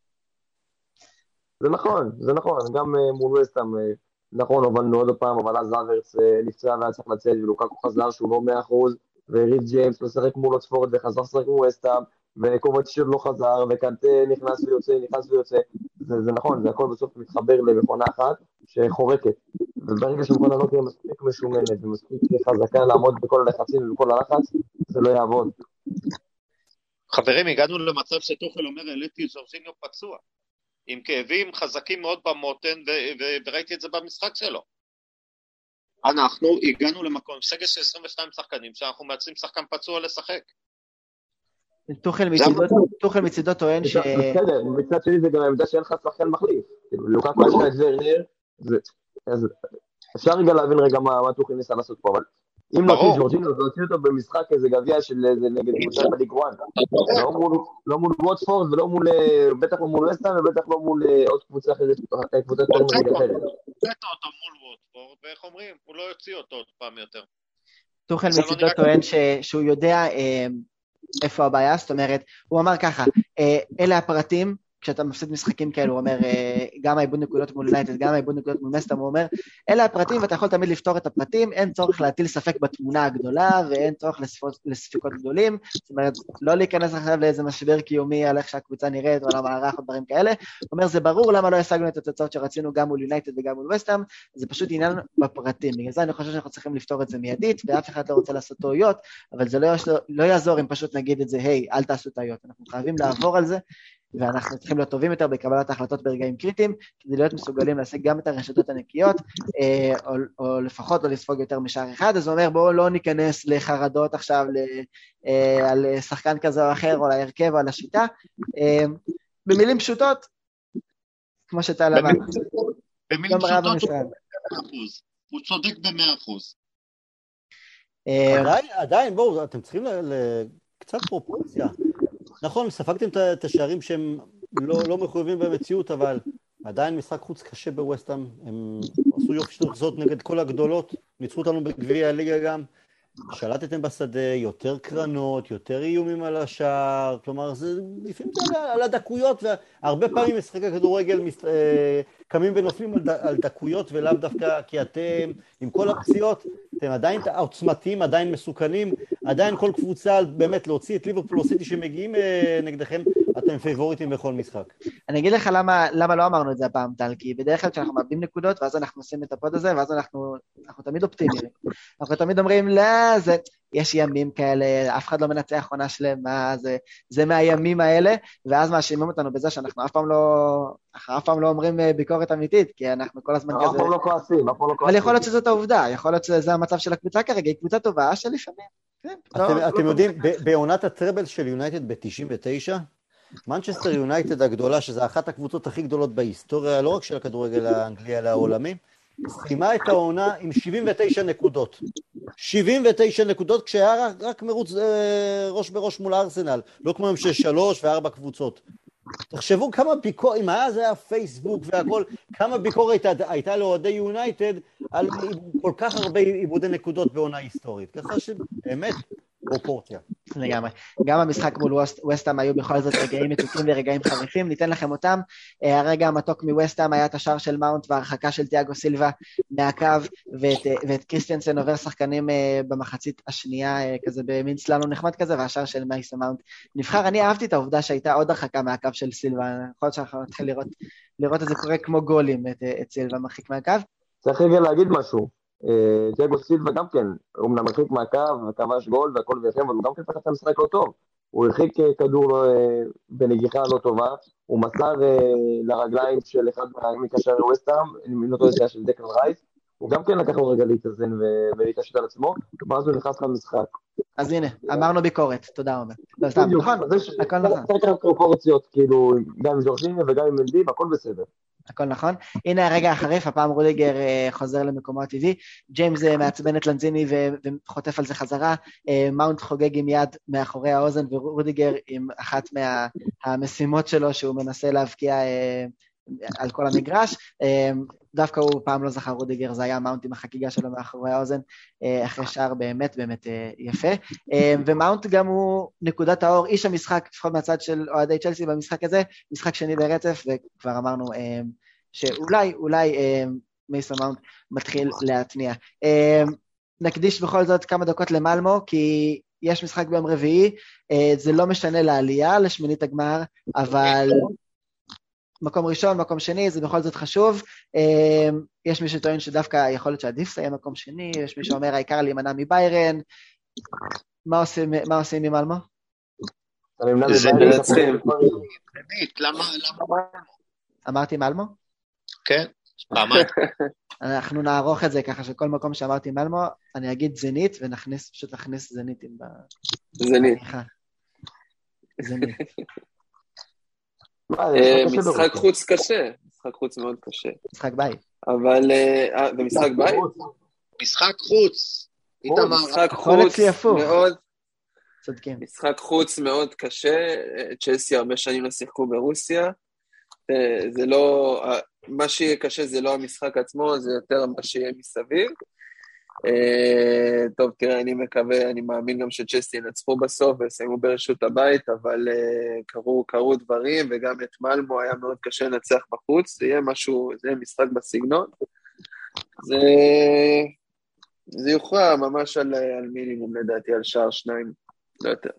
זה נכון, זה נכון, גם אה, מול וסטאם, אה, נכון, הובלנו עוד פעם, אבל אז אברץ אה, נפצע והיה צריך לצאת, ולוקקו חזר שהוא לא מאה אחוז, וריס ג'יימס משחק מול אוקספורד וחזר לשחק מול וסטאם, וקובצ'יוד לא חזר, וקנטה נכנס ויוצא, נכנס ויוצא, זה, זה נכון, זה הכל בסוף מתחבר למכונה אחת שחורקת, וברגע שמכונה לא תהיה מספיק משומנת ומספיק חזקה לעמוד בכל הלחצים ובכל הלחץ, זה לא יעבוד. חברים, הגענו למצב שטוחל אומר, העליתי ז'ורג'יניו פצוע. עם כאבים חזקים מאוד במותן, וראיתי את זה במשחק שלו. אנחנו הגענו למקום, סגל של 22 שחקנים, שאנחנו מייצרים שחקן פצוע לשחק. טוחל מצידו טוען ש... בסדר, מצד שני זה גם העמדה שאין לך שחקן מחליף. לוקקו יש לך את ורנר, אפשר רגע להבין רגע מה מה טוחל ניסה לעשות פה, אבל אם ברור. נוציא ג'ורג'ינו, אז נוציא אותו במשחק איזה גביע של איזה נגד קבוצה בליג 1. לא מול- לא מול ווטפורד ולא מול, אה, בטח לא מול וסטהאם ובטח לא מול אה, עוד קבוצה אחרת, אה, קבוצת פרמייר אחרת. הוצאת אותו מול ווטפורד, ואיך אומרים, הוא לא יוציא אותו עוד פעם יותר. טוחל לא מצידו טוען ש- שהוא יודע איפה הבעיה, זאת אומרת, הוא אמר ככה, אלה הפרטים, כשאתה מפסיד משחקים כאלו, הוא אומר, אה, גם העיבוד נקודות מול יונייטד, גם העיבוד נקודות מול מסטם, הוא אומר, אלה הפרטים ואתה יכול תמיד לפתור את הפרטים, אין צורך להטיל ספק בתמונה הגדולה ואין צורך לספות- לספיקות גדולים, זאת אומרת, לא להיכנס עכשיו לאיזה משבר קיומי על איך שהקבוצה נראית או על המערך או דברים כאלה, הוא אומר, זה ברור למה לא השגנו את התוצאות שרצינו גם מול יונייטד וגם מול וסטאם, זה פשוט עניין בפרטים, בגלל זה אני חושב שאנחנו צריכים לפתור את זה מיידית, ואף אחד לא רוצה לעשות טעויות, אבל זה לא, לא יעזור אם פשוט נגיד את זה, היי, אל תעשו טעויות, אנחנו חייבים לעבור על זה, ואנחנו צריכים להיות טובים יותר בקבלת ההחלטות ברגעים קריטיים, כדי להיות מסוגלים להשיג גם את הרשתות הנקיות, אה, או, או לפחות לא לספוג יותר משער אחד, אז הוא אומר בואו לא ניכנס לחרדות עכשיו ל, אה, על שחקן כזה או אחר, או על ההרכב או על השיטה. אה, במילים פשוטות, כמו שטל אמר, במילים פשוטות הוא במשרד. אחוז. הוא צודק במאה אחוז. עדיין, עדיין, בואו, אתם צריכים ל- ל- קצת פרופורציה. נכון, ספגתם את השערים שהם לא, לא מחויבים במציאות, אבל עדיין משחק חוץ קשה בווסטהאם. הם עשו יופי של תוצאות נגד כל הגדולות, ניצחו אותנו בגביע הליגה גם. שלטתם בשדה, יותר קרנות, יותר איומים על השער, כלומר, זה לפעמים זה על- הדקויות, והרבה פעמים משחקי כדורגל מס- אה, קמים ונופלים על, ד, על דקויות ולאו דווקא כי אתם, עם כל הפציעות, אתם עדיין עוצמתיים, עדיין מסוכנים, עדיין כל קבוצה, באמת להוציא את ליברפול או סיטי שמגיעים אה, נגדכם, אתם פייבוריטים בכל משחק. אני אגיד לך למה, למה לא אמרנו את זה הפעם, טל, כי בדרך כלל כשאנחנו מאבדים נקודות, ואז אנחנו עושים את ה pod הזה, ואז אנחנו, אנחנו תמיד אופטימיים. אנחנו תמיד אומרים, לא, זה, יש ימים כאלה, אף אחד לא מנצח עונה שלמה, זה, זה מהימים האלה, ואז מאשימים אותנו בזה שאנחנו אף פעם לא, אנחנו אף פעם לא אומרים אה, ביקורת אמיתית, כי אנחנו כל הזמן אף כזה... פעם לא כועסים, אף פעם לא אבל כועסים. יכול להיות שזאת העובדה, יכול להיות שזה המצב של הקבוצה כרגע, היא קבוצה טובה שלפעמים, כן, לא- אתם, לא- יודעים, בעונת הטראבל של יונייטד ב-99, מנצ'סטר יונייטד הגדולה, שזו אחת הקבוצות הכי גדולות בהיסטוריה, לא רק של הכדורגל האנגלי, אלא העולמי, סיימה את העונה עם 79 נקודות. 79 נקודות, כשהיה רק, רק מרוץ אה, ראש בראש מול ארסנל, לא כמו של שלוש וארבע קבוצות. תחשבו כמה ביקורת, אם היה זה היה פייסבוק והכל, כמה ביקורת הייתה לאוהדי יונייטד על כל כך הרבה עיבודי נקודות בעונה היסטורית. ככה שבאמת, פרופורציה. לגמרי. גם המשחק מול ווסט- וסטהאם היו בכל זאת רגעים מתוקים ורגעים חריפים, ניתן לכם אותם. אה, הרגע המתוק מווסטהאם היה את השער של מאונט וההרחקה של תיאגו סילבה מהקו, ואת, אה, ואת קריסטיאנסן עובר שחקנים אה, במחצית השנייה, כזה במין סללום נחמד כזה, והשער של מייסון מאונט נבחר. אני אהבתי את העובדה שהייתה עוד הרחקה מהקו של סילבה, יכול להיות שאנחנו נתחיל לראות, לראות את זה קורה כמו גולים, את, את סילבה מרחיק מהקו. צריך רגע להגיד משהו. אה, תיאגו סילבה גם כן, הוא אמנם הרחיק מהקו וכבש גול והכל ויפה, אבל הוא גם כן פתח את המשחק לא טוב. הוא הרחיק אה, כדור אה, בנגיחה לא טובה, הוא מסר לרגליים של אחד מקשרי ווסטהאם, אם לא טועה זה היה של דקל רייס, הוא גם כן לקח לו רגע להתאזן ולהתעשת על עצמו, ואז הוא נכנס למשחק. אז הנה, אמרנו ביקורת, תודה רבה. לא, סתם, נכון, הכל נכון. צריך לקחת פרופורציות, כאילו, גם עם ג'ורז'יניו וגם עם מנדי, הכל בסדר. הכל נכון. הנה הרגע החריף, הפעם רודיגר אה, חוזר למקומו הטבעי. ג'יימס אה, מעצבן את לנזיני וחוטף על זה חזרה. אה, מאונט חוגג עם יד מאחורי האוזן, ורודיגר עם אחת מהמשימות שלו שהוא מנסה להבקיע על כל המגרש. אה, דווקא הוא פעם לא זכר רודיגר, זה היה מאונט עם החגיגה שלו מאחורי האוזן, אה, אחרי שער באמת באמת אה, יפה. אה, ומאונט גם הוא נקודת האור, איש המשחק, לפחות מהצד של אוהדי צ'לסי במשחק הזה, משחק שני ברצף, וכבר אמרנו אה, שאולי, אולי מייסון מאונט מתחיל להתניע. נקדיש בכל זאת כמה דקות למלמו, כי יש משחק ביום רביעי, אה, זה לא משנה לעלייה, לשמינית הגמר, אבל מקום ראשון, מקום שני, זה בכל זאת חשוב. אה, יש מי שטוען שדווקא יכול להיות שעדיף לסיים מקום שני, יש מי שאומר העיקר להימנע מביירן. מה עושים, מה עושים עם אלמו? זה מנצחים. למה, למה? אמרתי מלמו? כן, פעמיים. אנחנו נערוך את זה ככה שכל מקום שאמרתי מלמו, אני אגיד זנית ונכניס, פשוט נכניס זניתים זנית. בניחה. זנית. מה, זה אה, קשה משחק בראש. חוץ קשה, משחק חוץ מאוד קשה. משחק בית. אבל... אה, אה, זה משחק בית? משחק חוץ. איתמר, משחק חוץ. מאוד, צודקים. משחק חוץ מאוד קשה, אה, צ'לסי הרבה שנים לא שיחקו ברוסיה. אה, זה לא, אה, מה שיהיה קשה זה לא המשחק עצמו, זה יותר מה שיהיה מסביב. אה, טוב, תראה, אני מקווה, אני מאמין גם שצ'לסי ינצחו בסוף ויסיימו ברשות הבית, אבל אה, קרו, קרו דברים, וגם את מלמו היה מאוד קשה לנצח בחוץ, זה יהיה משהו, זה יהיה משחק בסגנון. זה, זה יוכרע ממש על, על מינימום לדעתי, על שער שניים, לא יותר.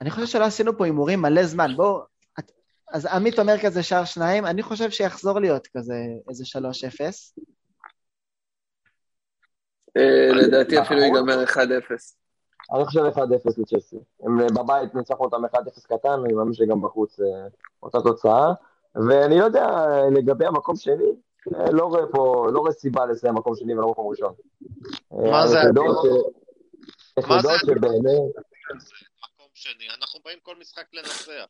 אני חושב שלא עשינו פה הימורים מלא זמן. בואו, אז עמית אומר כזה שער שניים, אני חושב שיחזור להיות כזה איזה 3-0. אה, לדעתי אפילו נכון. ייגמר 1-0. אני חושב 1-0 לצ'לסי. הם אה, בבית ניצחנו אותם 1-0 קטן, אני מאמין שגם בחוץ אה, אותה תוצאה. ואני לא יודע, אה, לגבי המקום שני, אה, לא רואה פה, לא רואה סיבה לסיים מקום שני ולא מקום ראשון. אה, מה זה? ש- מה זה היחידות שבאמת... מקום שני, אנחנו באים כל משחק לנצח.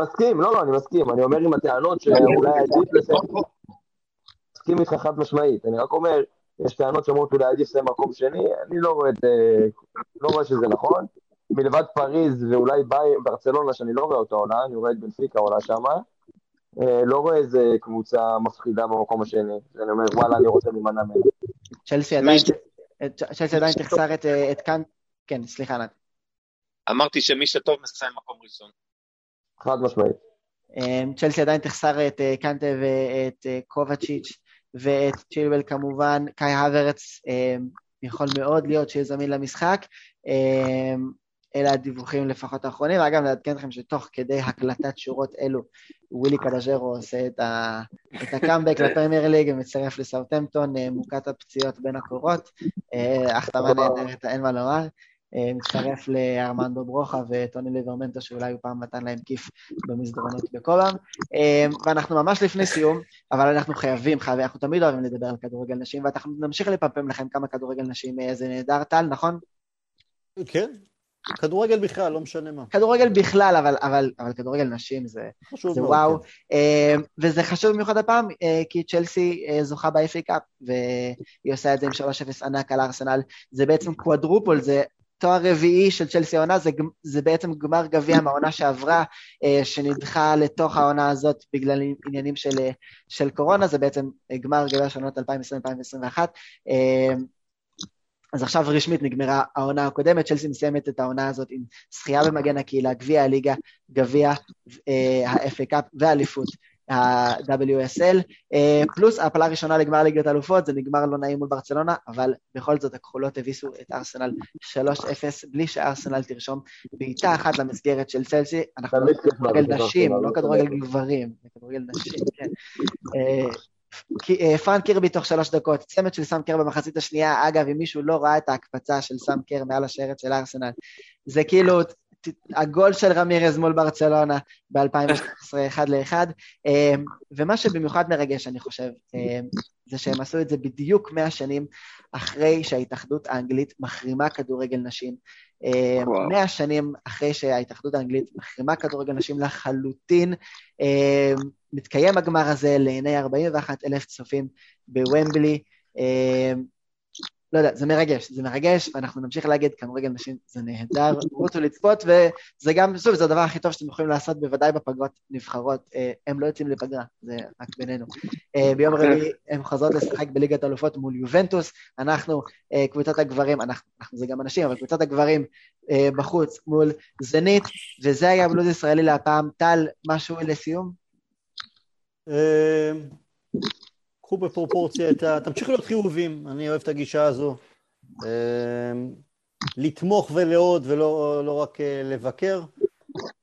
מסכים, לא, לא, אני מסכים. אני אומר עם הטענות שאולי עדיף לסיים... מסכים איתך חד משמעית. אני רק אומר, יש טענות שאומרות אולי עדיף לסיים מקום שני, אני לא רואה את... לא רואה שזה נכון. מלבד פריז ואולי ביי- ברצלונה, שאני לא רואה אותה עולה, אני רואה את בנפיקה עולה שמה. אה, לא רואה איזה קבוצה מפחידה במקום השני. אני אומר, וואלה, אני רוצה להימנע ממנה. צ'לסי עדיין, את- צ'לסי עדיין תחסר את, אה, את כאן, כן, סליחה, נת. אמרתי שמי שטוב מסיים מקום ראשון. חד משמעית. אה, צ'לסי עדיין תחסר את קנטה ואת קובצ'יץ' ואת צ'ילבל כמובן, קאי הוורץ אה, יכול מאוד להיות שיהיה זמין למשחק. אה, אלה הדיווחים לפחות האחרונים, ואגב, לעדכן אתכם שתוך כדי הקלטת שורות אלו, ווילי קדז'רו עושה את, ה... את הקאמבק לפרמייר ליג ומצטרף לסאוטהמפטון, אה, מוכת הפציעות בין הקורות, אה, החתמה נהדרת, אין מה לומר. אה, מצטרף לארמנדו ברוכה וטוני ליברמנטו, שאולי הוא פעם נתן להם כיף במסדרונות בקובם. אה, ואנחנו ממש לפני סיום, אבל אנחנו חייבים, חייבים, אנחנו תמיד אוהבים לדבר על כדורגל נשים, ואנחנו נמשיך לפמפם לכם כמה כדורגל נשים, אה, זה נהדר, טל, נכון? כן, כדורגל בכלל, לא משנה מה. כדורגל בכלל, אבל, אבל, אבל כדורגל נשים זה, זה מאוד, וואו. כן. וזה חשוב במיוחד הפעם, כי צ'לסי זוכה ב-FA קאפ, והיא עושה את זה עם 3-0 ענק על ארסנל. זה בעצם קוואדרופול, זה תואר רביעי של צ'לסי העונה, זה, זה בעצם גמר גביע מהעונה שעברה, אה, שנדחה לתוך העונה הזאת בגלל עניינים של, אה, של קורונה, זה בעצם אה, גמר גביע של עונות 2020-2021. אה, אז עכשיו רשמית נגמרה העונה הקודמת, צ'לסי מסיימת את העונה הזאת עם זכייה במגן הקהילה, גביע הליגה, גביע ה-FA קאפ ואליפות ה-WSL, אה, פלוס העפלה ראשונה לגמר ליגת האלופות, זה נגמר לא נעים מול ברצלונה, אבל בכל זאת הכחולות הביסו את ארסנל 3-0, בלי שארסנל תרשום בעיטה אחת למסגרת של צלסי, אנחנו כיף כדורגל נשים, לא לא כדורגל. גברים, זה כדורגל נשים, כן. אה, אה, פרן קירבי תוך שלוש דקות, צמד של סאם קר במחצית השנייה, אגב, אם מישהו לא ראה את ההקפצה של סאם קר מעל השרץ של ארסנל, זה כאילו הגול של רמירז מול ברצלונה ב-2013, אחד לאחד, אה, ומה שבמיוחד מרגש, אני חושב, אה, זה שהם עשו את זה בדיוק 100 שנים אחרי שההתאחדות האנגלית מחרימה כדורגל נשים. אה, וואו. 100 שנים אחרי שההתאחדות האנגלית מחרימה כדורגל נשים לחלוטין, מתקיים הגמר הזה לעיני 41 אלף צופים בוומבלי. לא יודע, זה מרגש, זה מרגש, ואנחנו נמשיך להגיד, כדורגל נשים זה נהדר, רוצו לצפות, וזה גם, שוב, זה הדבר הכי טוב שאתם יכולים לעשות, בוודאי בפגרות נבחרות. אה, הם לא יוצאים לפגרה, זה רק בינינו. אה, ביום רביעי הם חוזרות לשחק בליגת האלופות מול יובנטוס, אנחנו, אה, קבוצת הגברים, אנחנו, אנחנו זה גם אנשים, אבל קבוצת הגברים בחוץ מול זנית, וזה היה בלוז ישראלי להפעם. טל, משהו לסיום? קחו בפרופורציה את ה... תמשיכו להיות חיובים, אני אוהב את הגישה הזו. אה, לתמוך ולעוד ולא לא רק אה, לבקר.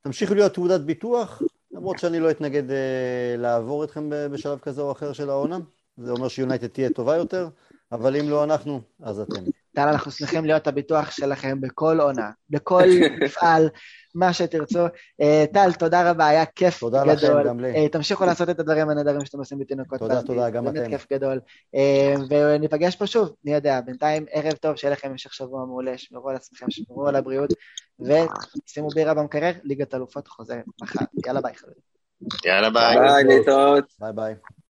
תמשיכו להיות תעודת ביטוח, למרות שאני לא אתנגד אה, לעבור אתכם בשלב כזה או אחר של העונה. זה אומר שיונייטד תהיה טובה יותר, אבל אם לא אנחנו, אז אתם. טל, אנחנו שמחים להיות הביטוח שלכם בכל עונה, בכל מפעל, מה שתרצו. אה, טל, תודה רבה, היה כיף תודה גדול. לכם, גם לי. אה, תמשיכו לעשות את הדברים הנהדרים שאתם עושים בתינוקות. תודה. תודה, גם באמת אתם. כיף גדול. אה, וניפגש פה שוב, מי יודע, בינתיים ערב טוב, שיהיה לכם המשך שבוע מעולה, שמרו על עצמכם, שמרו על הבריאות, ושימו בירה במקרר, ליגת אלופות חוזרת מחר. יאללה ביי חברים. יאללה ביי. ביי, להתראות. ביי ביי.